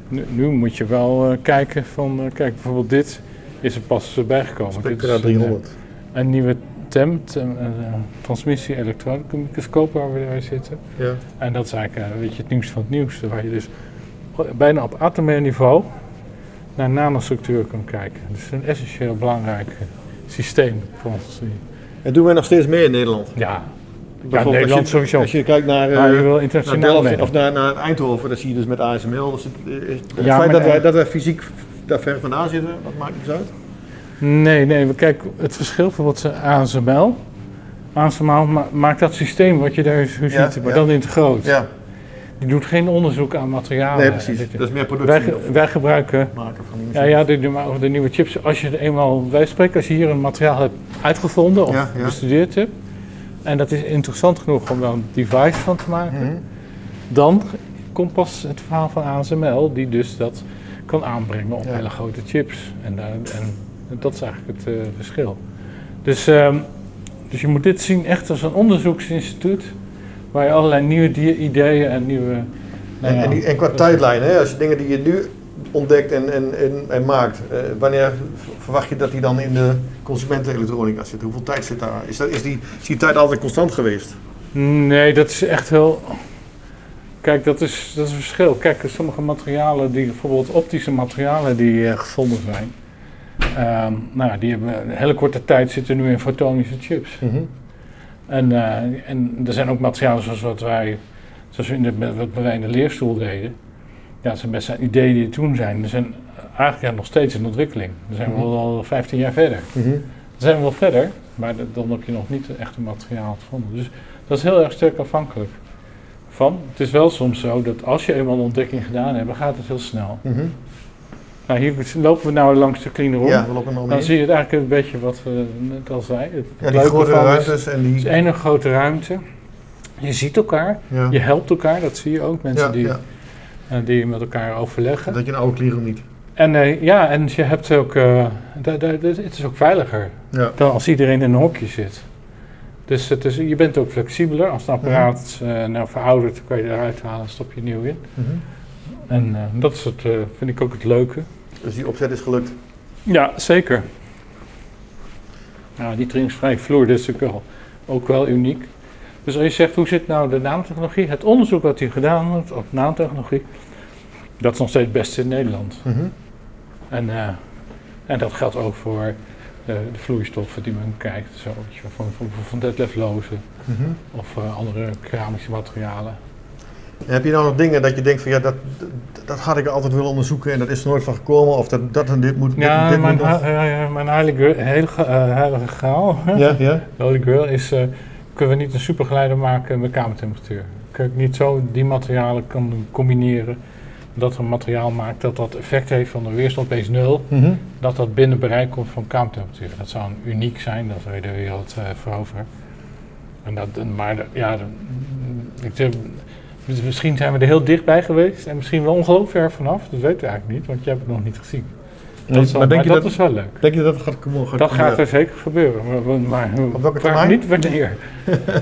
Nu, nu moet je wel eh, kijken van. eh, kijk, bijvoorbeeld dit is er pas bijgekomen. Dit Spectra is een, 300. eh, Een nieuwe TEM, tem- eh, transmissie elektronica microscoop waar we bij zitten. Ja. En dat is eigenlijk eh, weet je, het nieuws van het nieuws. Waar je dus bijna op atomair niveau naar nanostructuur kan kijken. Dus een essentieel belangrijk eh, systeem voor ons. En doen wij nog steeds mee in Nederland? Ja, Bijvoorbeeld Nederland als je, sowieso. Als je kijkt naar, eh, internationaal Delft of naar, naar Eindhoven, dat zie je dus met ASML. Dus het, eh, het Ja, feit dat, wij, dat wij fysiek daar ver vandaan zitten, dat maakt niks uit. Nee, nee, we kijken het verschil bijvoorbeeld eh, ASML. ASML ma- maakt dat systeem wat je daar zo ziet, Ja, maar ja. dan in het groot. Ja, Die doet geen onderzoek aan materialen. nee, precies. Dat is meer productie wij gebruiken, maken van die ja, ja de, de, de nieuwe chips, als je het eenmaal, wij spreken, als je hier een materiaal hebt uitgevonden of Ja, ja. bestudeerd hebt, en dat is interessant genoeg om daar een device van te maken, Mhm. dan komt pas het verhaal van ASML, die dus dat kan aanbrengen op Ja. hele grote chips. En, daar- en dat is eigenlijk het eh, verschil. Dus, ehm, dus je moet dit zien echt als een onderzoeksinstituut, waar je allerlei nieuwe ideeën en nieuwe... nou En, ja, en, die- en qua tijdlijn, hè, als je dingen die je nu ontdekt en, en, en, en maakt, eh, wanneer verwacht je dat die dan in de consumentenelektronica zit? Hoeveel tijd zit daar? Is, dat, is, die, is die tijd altijd constant geweest? Nee, dat is echt heel. Kijk, dat is, dat is een verschil. Kijk, sommige materialen, die, bijvoorbeeld optische materialen die eh, gevonden zijn, ehm, nou, die hebben een hele korte tijd zitten nu in fotonische chips. En, eh, en er zijn ook materialen zoals wat wij, zoals we in de, wat wij in de leerstoel deden. Ja, dat zijn best ideeën die er toen zijn. Er zijn eigenlijk ja, nog steeds in ontwikkeling. Dan zijn we Mhm. al 15 jaar verder. Mhm. Dan zijn we wel verder, maar dan heb je nog niet echt een materiaal gevonden. Dus dat is heel erg sterk afhankelijk van. Het is wel soms zo dat als je eenmaal een ontdekking gedaan hebt, dan gaat het heel snel. Mhm. Nou, hier lopen we nou langs de clean room. Ja, we lopen Dan zie je het eigenlijk een beetje wat we net al zeiden. Het Ja, die grote is- ruimtes en Het is die... één grote ruimte. Je ziet elkaar, Ja. je helpt elkaar, dat zie je ook. Mensen Ja, die, ja. eh, die met elkaar overleggen. Dat je een oude kleren niet. En eh, ja, en je hebt ook, eh, het is ook veiliger dan als iedereen in een hokje zit. Dus het is, je bent ook flexibeler. Als het apparaat eh, nou veroudert, kan je eruit halen, stop je nieuw in. Mhm. En dat is het, vind ik ook het leuke. Dus die opzet is gelukt. Ja, zeker. Nou, die trainingsvrije vloer, dat is natuurlijk wel, ook wel uniek. Dus als je zegt, hoe zit nou de nanotechnologie? Het onderzoek wat hier gedaan wordt op nanotechnologie, dat is nog steeds het beste in Nederland. Mhm. En, eh, en dat geldt ook voor de, de vloeistoffen die men kijkt. Zo, van, van, van Mhm. of eh, andere keramische materialen. En heb je nou nog dingen dat je denkt van ja, dat, dat, had ik altijd willen onderzoeken en dat is er nooit van gekomen? Of dat, dat en dit moet, dit, Ja, dit mijn, moet nog- mijn heilige, heilige, heilige graal? Ja, ja. Holy Grail, is eh, kunnen we niet een supergeleider maken met kamertemperatuur. Kun ik niet zo die materialen kan combineren dat er een materiaal maakt dat dat effect heeft van de weerstand base 0, Mhm. dat dat binnen bereik komt van kamertemperatuur. Dat zou een uniek zijn, dat we de wereld eh veroveren. En dat, maar ja, ik zeg, misschien zijn we er heel dichtbij geweest en misschien wel ongelooflijk ver vanaf. Dat weet ik eigenlijk niet, want je hebt het nog niet gezien. Dat, is, wel- maar denk, maar je dat, dat, is wel leuk. denk je dat het gaat komen? Gaat Dat gaat er zeker gebeuren, maar, maar Op welke vraag niet wanneer.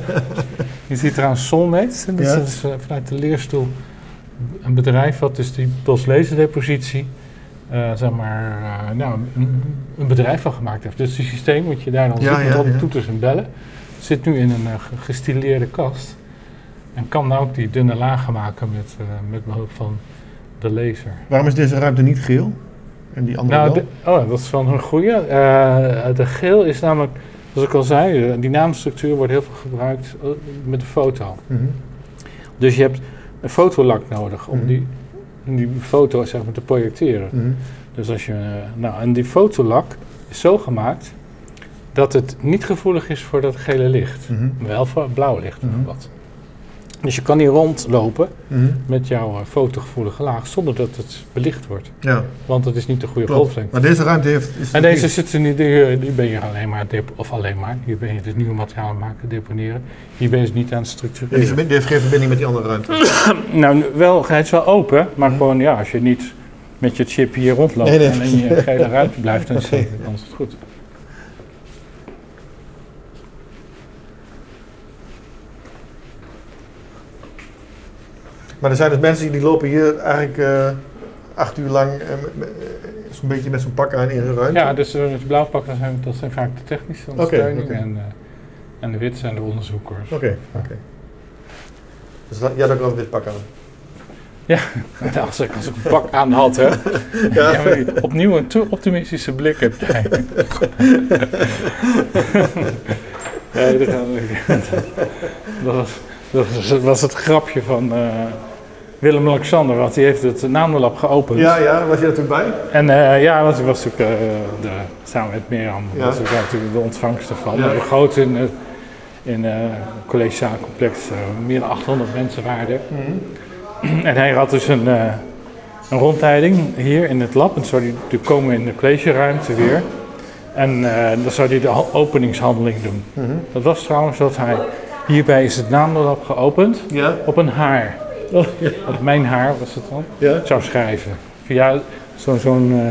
je ziet trouwens Soulmates, dat Ja. is eh, vanuit de leerstoel een bedrijf wat dus die postlezendepositie, eh zeg maar, eh, nou, een, een bedrijf van gemaakt heeft. Dus het systeem wat je daar dan Ja, ziet met ja, al die toeters en bellen, zit nu in een ge- gestileerde kast. En kan nou ook die dunne lagen maken met, eh, met behulp van de laser. Waarom is deze ruimte niet geel? En die andere Nou, wel? de- oh, dat is wel een goede. Eh, de geel is namelijk, zoals ik al zei, eh, die naamstructuur wordt heel veel gebruikt met de foto. Mhm. Dus je hebt een fotolak nodig om Mhm. die, die foto zeg maar, te projecteren. Mhm. Dus als je, nou, en die fotolak is zo gemaakt dat het niet gevoelig is voor dat gele licht. Wel voor het blauwe licht Mhm. bijvoorbeeld. Dus je kan hier rondlopen Mhm. met jouw eh, fotogevoelige laag zonder dat het belicht wordt. Ja, Want het is niet de goede golflengte. Maar deze ruimte heeft... Is En deze zitten niet, die, die ben je alleen maar, dep- of alleen maar, hier ben je dus nieuwe materialen maken, deponeren. Hier ben je dus niet aan het Ja, die, structureren. die heeft geen verbinding met die andere ruimte. Nou, wel, hij is wel open, maar Mhm. gewoon ja, als je niet met je chip hier rondloopt Nee, nee. en in je gele ruimte blijft, dan is het goed. Maar er zijn dus mensen die lopen hier eigenlijk eh, acht uur lang eh, eh, zo'n beetje met zo'n pak aan in hun ruimte. Ja, dus het blauw pak, dat zijn, dat zijn vaak de technische ondersteuning. En, en de wit zijn de onderzoekers. Oké, oké. Dus dat, jij had ook wel een wit pak aan. Als ik, als ik een pak aan had, hè. Ja. Ja, die- opnieuw een te optimistische blik heb jij. nee, dat, was, dat, was, dat was het grapje van Willem-Alexander, want die heeft het namenlab geopend. Ja, ja, was je er toen bij? En eh, ja, was, was natuurlijk uh, de, samen met Mirjam, Ja. was natuurlijk de ontvangst ervan. Ja. We groot in, het in uh, collegezaalcomplex, uh, meer dan 800 mensen waren er. En hij had dus een, uh, een rondleiding hier in het lab. En zou hij komen in de collegeruimte weer. En uh, dan zou hij de openingshandeling doen. Mm -hmm. Dat was trouwens dat hij... Hierbij is het naamlab geopend ja. op een haar. Oh, ja. Op mijn haar was het dan. Ja. Zou schrijven. Via zo'n zo uh,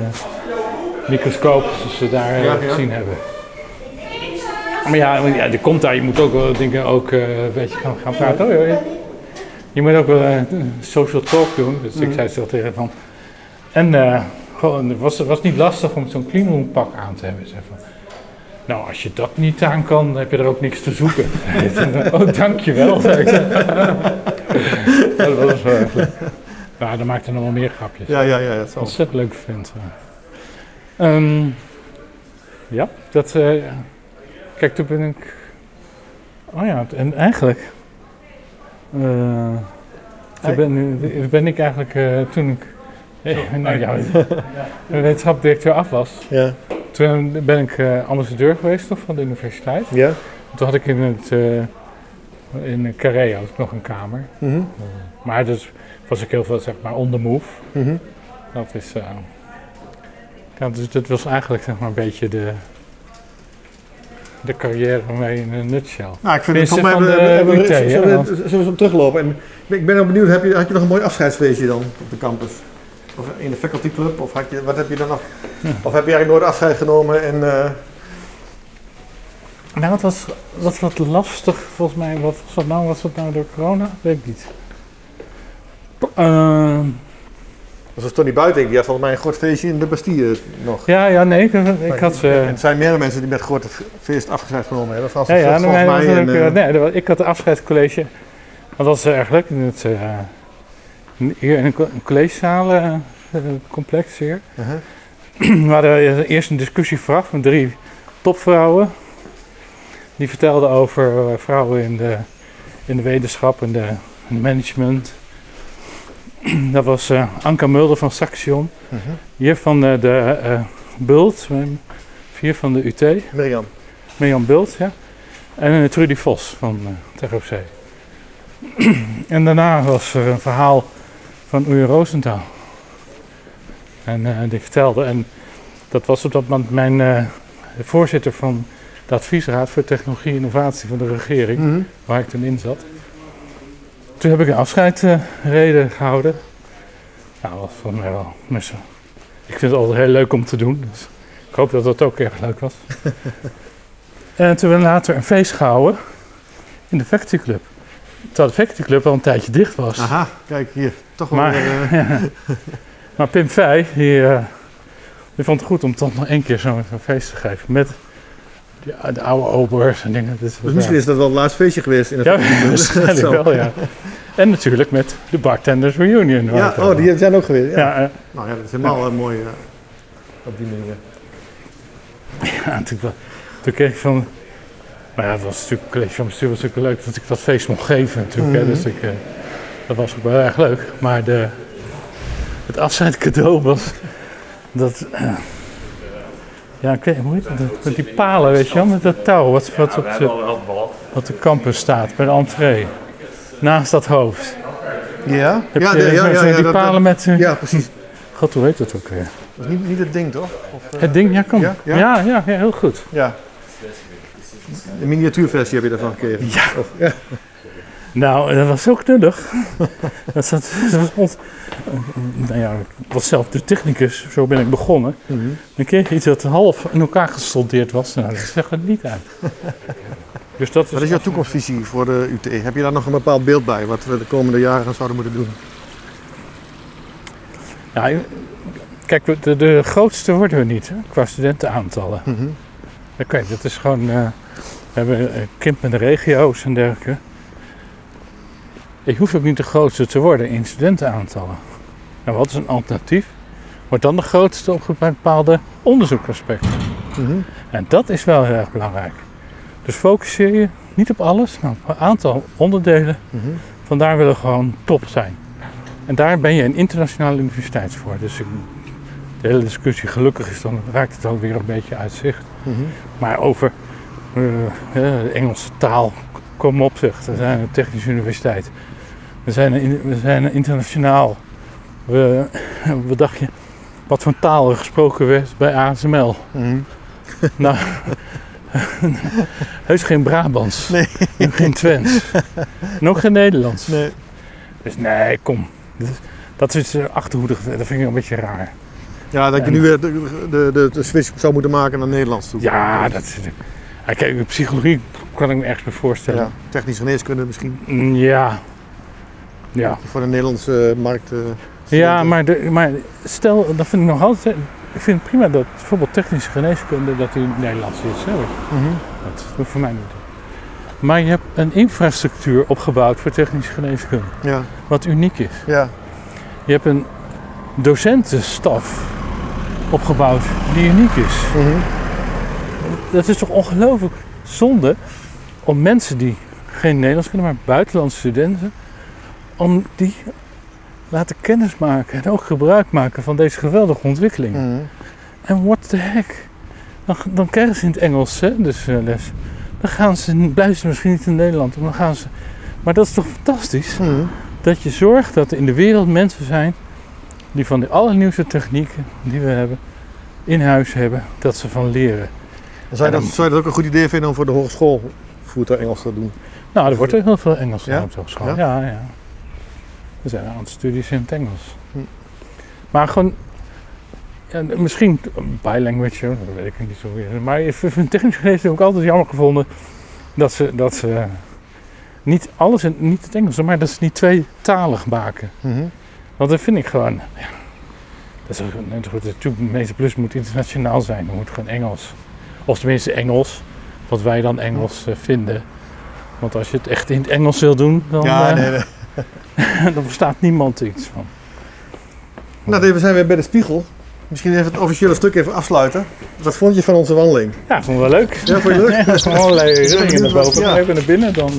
microscoop zoals ze daar ja, gezien hebben. Maar ja, ja, die komt daar. Je moet ook wel dingen ook uh, een beetje gaan, gaan praten. Oh, je moet ook wel uh, social talk doen. Dus mm. ik zei zo tegen van. En gewoon, het was, was niet lastig om zo'n cleanroom pak aan te hebben. Zeg van. Nou, als je dat niet aan kan, dan heb je er ook niks te zoeken. oh, dankjewel. dat was wel. Maar dan maakte nog wel meer grapjes. Ja, ja, ja. Dat is Ontzettend leuk vent. Um, ja, dat. Uh, kijk, toen ben ik. Oh ja, en eigenlijk. Uh, toen ben, ben, ik eigenlijk uh, toen ik. Hey, nou ja, wetenschapdirecteur af was. Ja. Toen ben ik uh, ambassadeur geweest toch, van de universiteit. Ja. Toen had ik in het. In Carré had ik nog een kamer. Mm -hmm. Maar dus was ik heel veel zeg maar on the move. Mm -hmm. Dat is. Uh, ja, dus dat was eigenlijk zeg maar een beetje de. De carrière mee in een nutshell. Nou, ik vind het mij hebben UT, zullen, we, zullen we teruglopen. En ik ben ook benieuwd, heb je, had je nog een mooi afscheidsfeestje dan op de campus? Of in de faculty club? Of had je, wat heb je dan nog? Ja. Of heb je eigenlijk nooit afscheid genomen? En, uh... Nou, het was, was wat lastig volgens mij. Wat was dat nou? Was dat nou door corona? Weet ik niet. Uh, dat was Tony Buiting, die had volgens mij een groot feestje in de Bastille nog. Ja, ja, nee, ik, ik had... Uh, het zijn meerdere mensen die met grote feest afgescheid genomen hebben. Frans ja, ja, volgens nee, mij. En, uh, nee, ik had een afscheidscollege. Dat was eigenlijk in het, uh, hier in een collegezaal complex hier. Uh -huh. we hadden eerst een discussie vooraf met drie topvrouwen. Die vertelden over eh, vrouwen in de, in de wetenschap en de, in management. Dat was eh, Anka Mulder van Saxion. Mhm. Hier van eh, de eh Bult. eh, Hier van de UT. Mirjam. Mirjam Bult, ja. En eh, Trudy Vos van TROC. en daarna was er een verhaal van Uwe Roosentaal. En eh, die vertelde, en dat was op dat moment mijn eh, voorzitter van de adviesraad voor technologie en innovatie van de regering, Mhm. waar ik toen in zat. Toen heb ik een afscheidsreden gehouden. Nou, dat was voor mij wel. Ik vind het altijd heel leuk om te doen. Dus ik hoop dat dat ook erg leuk was. en toen hebben we later een feest gehouden in de Factory Club. Terwijl de Factory Club al een tijdje dicht was. Aha, kijk hier. Toch wel Maar- weer, eh, Maar Pim Vij, die, eh, die vond het goed om toch nog één keer zo'n zo'n feest te geven. Met die, de oude obers en dingen. Dus, dus misschien is dat wel het laatste feestje geweest in de Ja, waarschijnlijk wel, ja. En natuurlijk met de Bartenders Reunion. Ja, het oh, die zijn ook geweest. Ja. Ja, Nou ja, dat is helemaal eh, mooi eh, op die manier. ja, wa- toen kreeg ik van... Nou ja, het was natuurlijk, het college van bestuur was natuurlijk leuk dat ik dat feest mocht geven natuurlijk. hè. Mhm. Dus ik, eh, dat was ook wel erg leuk. Maar de, het afscheidcadeau was dat... ja, ik weet hoe heet dat? Met die palen, weet je wel, met dat touw wat, wat, op de, wat de campus staat, bij de entree. Naast dat hoofd. Ja? Heb ja, je de- ja, ja, die dat- palen dat- met... ja, precies. God, hoe heet dat ook weer? Dat is niet, niet het ding, toch? Of, eh, Het ding, ja, kom. Ja? Ja, Ja? ja, ja, heel goed. Ja. De miniatuurversie heb je daarvan gekregen. Ja. Of, ja. Nou, dat was zo knullig. dat, zat, dat was ons, nou ja, ik was zelf de technicus, zo ben ik begonnen. Mhm. Dan kreeg je iets dat half in elkaar gesoldeerd was. Nou, dat zegt het niet uit. Dus dat is, Wat is jouw toekomstvisie voor de UT? Heb je daar nog een bepaald beeld bij wat we de komende jaren zouden moeten doen? Ja, kijk, de, de grootste worden we niet hè, qua studentenaantallen. Mhm. Oké, dat is gewoon. eh, we hebben eh, kind met de regio's en dergelijke. Je hoeft ook niet de grootste te worden in studentenaantallen. Nou, wat is een alternatief? Wordt dan de grootste op bepaalde onderzoeksaspecten. Mhm. En dat is wel heel erg belangrijk. Dus focuseer je niet op alles, maar op een aantal onderdelen. Mhm. Vandaar willen we gewoon top zijn. En daar ben je een internationale universiteit voor. Dus ik, de hele discussie gelukkig is, dan raakt het ook weer een beetje uit zicht. Mhm. Maar over eh, de Engelse taal, kom op zeg, we zijn een technische universiteit. We zijn, we zijn internationaal. We, wat dacht je, wat voor taal er gesproken werd bij ASML? Mhm. Nou, heus geen Brabants. Nee. En geen Twents. En ook geen Nederlands. Nee. Dus nee, kom. Dat is, dat achterhoedig, dat vind ik een beetje raar. Ja, dat je En- nu weer de, de, de, de switch zou moeten maken naar Nederlands toe. Ja, dat is... Ja, kijk, psychologie kan ik me ergens bij voorstellen. Ja, Technische geneeskunde misschien. Mm, Ja. Ja. Voor de Nederlandse markt. eh, Ja, maar, de, maar stel, dat vind ik nog altijd... Ik vind het prima dat bijvoorbeeld technische geneeskunde, dat die Nederlands is. Hè? Mhm. Dat hoeft voor mij niet. Maar je hebt een infrastructuur opgebouwd voor technische geneeskunde, Ja, wat uniek is. ja. Je hebt een docentenstaf opgebouwd die uniek is. Mhm. Dat is toch ongelooflijk zonde om mensen die geen Nederlands kunnen, maar buitenlandse studenten, om die laten kennismaken en ook gebruik maken van deze geweldige ontwikkeling. Mhm. En what the heck? Dan, dan krijgen ze in het Engels hè, dus eh, les. Dan gaan ze, blijven ze misschien niet in Nederland, maar dan gaan ze. Maar dat is toch fantastisch? Mhm. Dat je zorgt dat er in de wereld mensen zijn die van de allernieuwste technieken die we hebben in huis hebben, dat ze van leren. Zou, je En dat, zou je dat ook een goed idee vinden om voor de hogeschool voertuig Engels te doen? Nou, er wordt ook heel veel Engels Ja? gedaan op de hogeschool. Ja? Ja? ja, Er zijn een aantal studies in het Engels. Hm. Maar gewoon, ja, misschien bilanguage, dat weet ik niet zo weer. Maar ik vind technisch geneeskunde heb ik altijd jammer gevonden dat ze, dat ze niet alles in niet het Engels, maar dat ze niet tweetalig maken. Mhm. Want dat vind ik gewoon, ja, dat is net goed. Natuurlijk, de meeste plus moet internationaal zijn. Dan moet gewoon Engels. Of tenminste Engels, wat wij dan Engels eh, vinden. Want als je het echt in het Engels wil doen, dan, Ja, eh, nee, nee. dan verstaat niemand iets van. Nou, Dave, we zijn weer bij de spiegel. Misschien even het officiële stuk even afsluiten. Wat vond je van onze wandeling? Ja, vond ik wel leuk. Ja, vond je leuk? Ja, gewoon allerlei rillingen naar boven. Ja. Even naar binnen dan.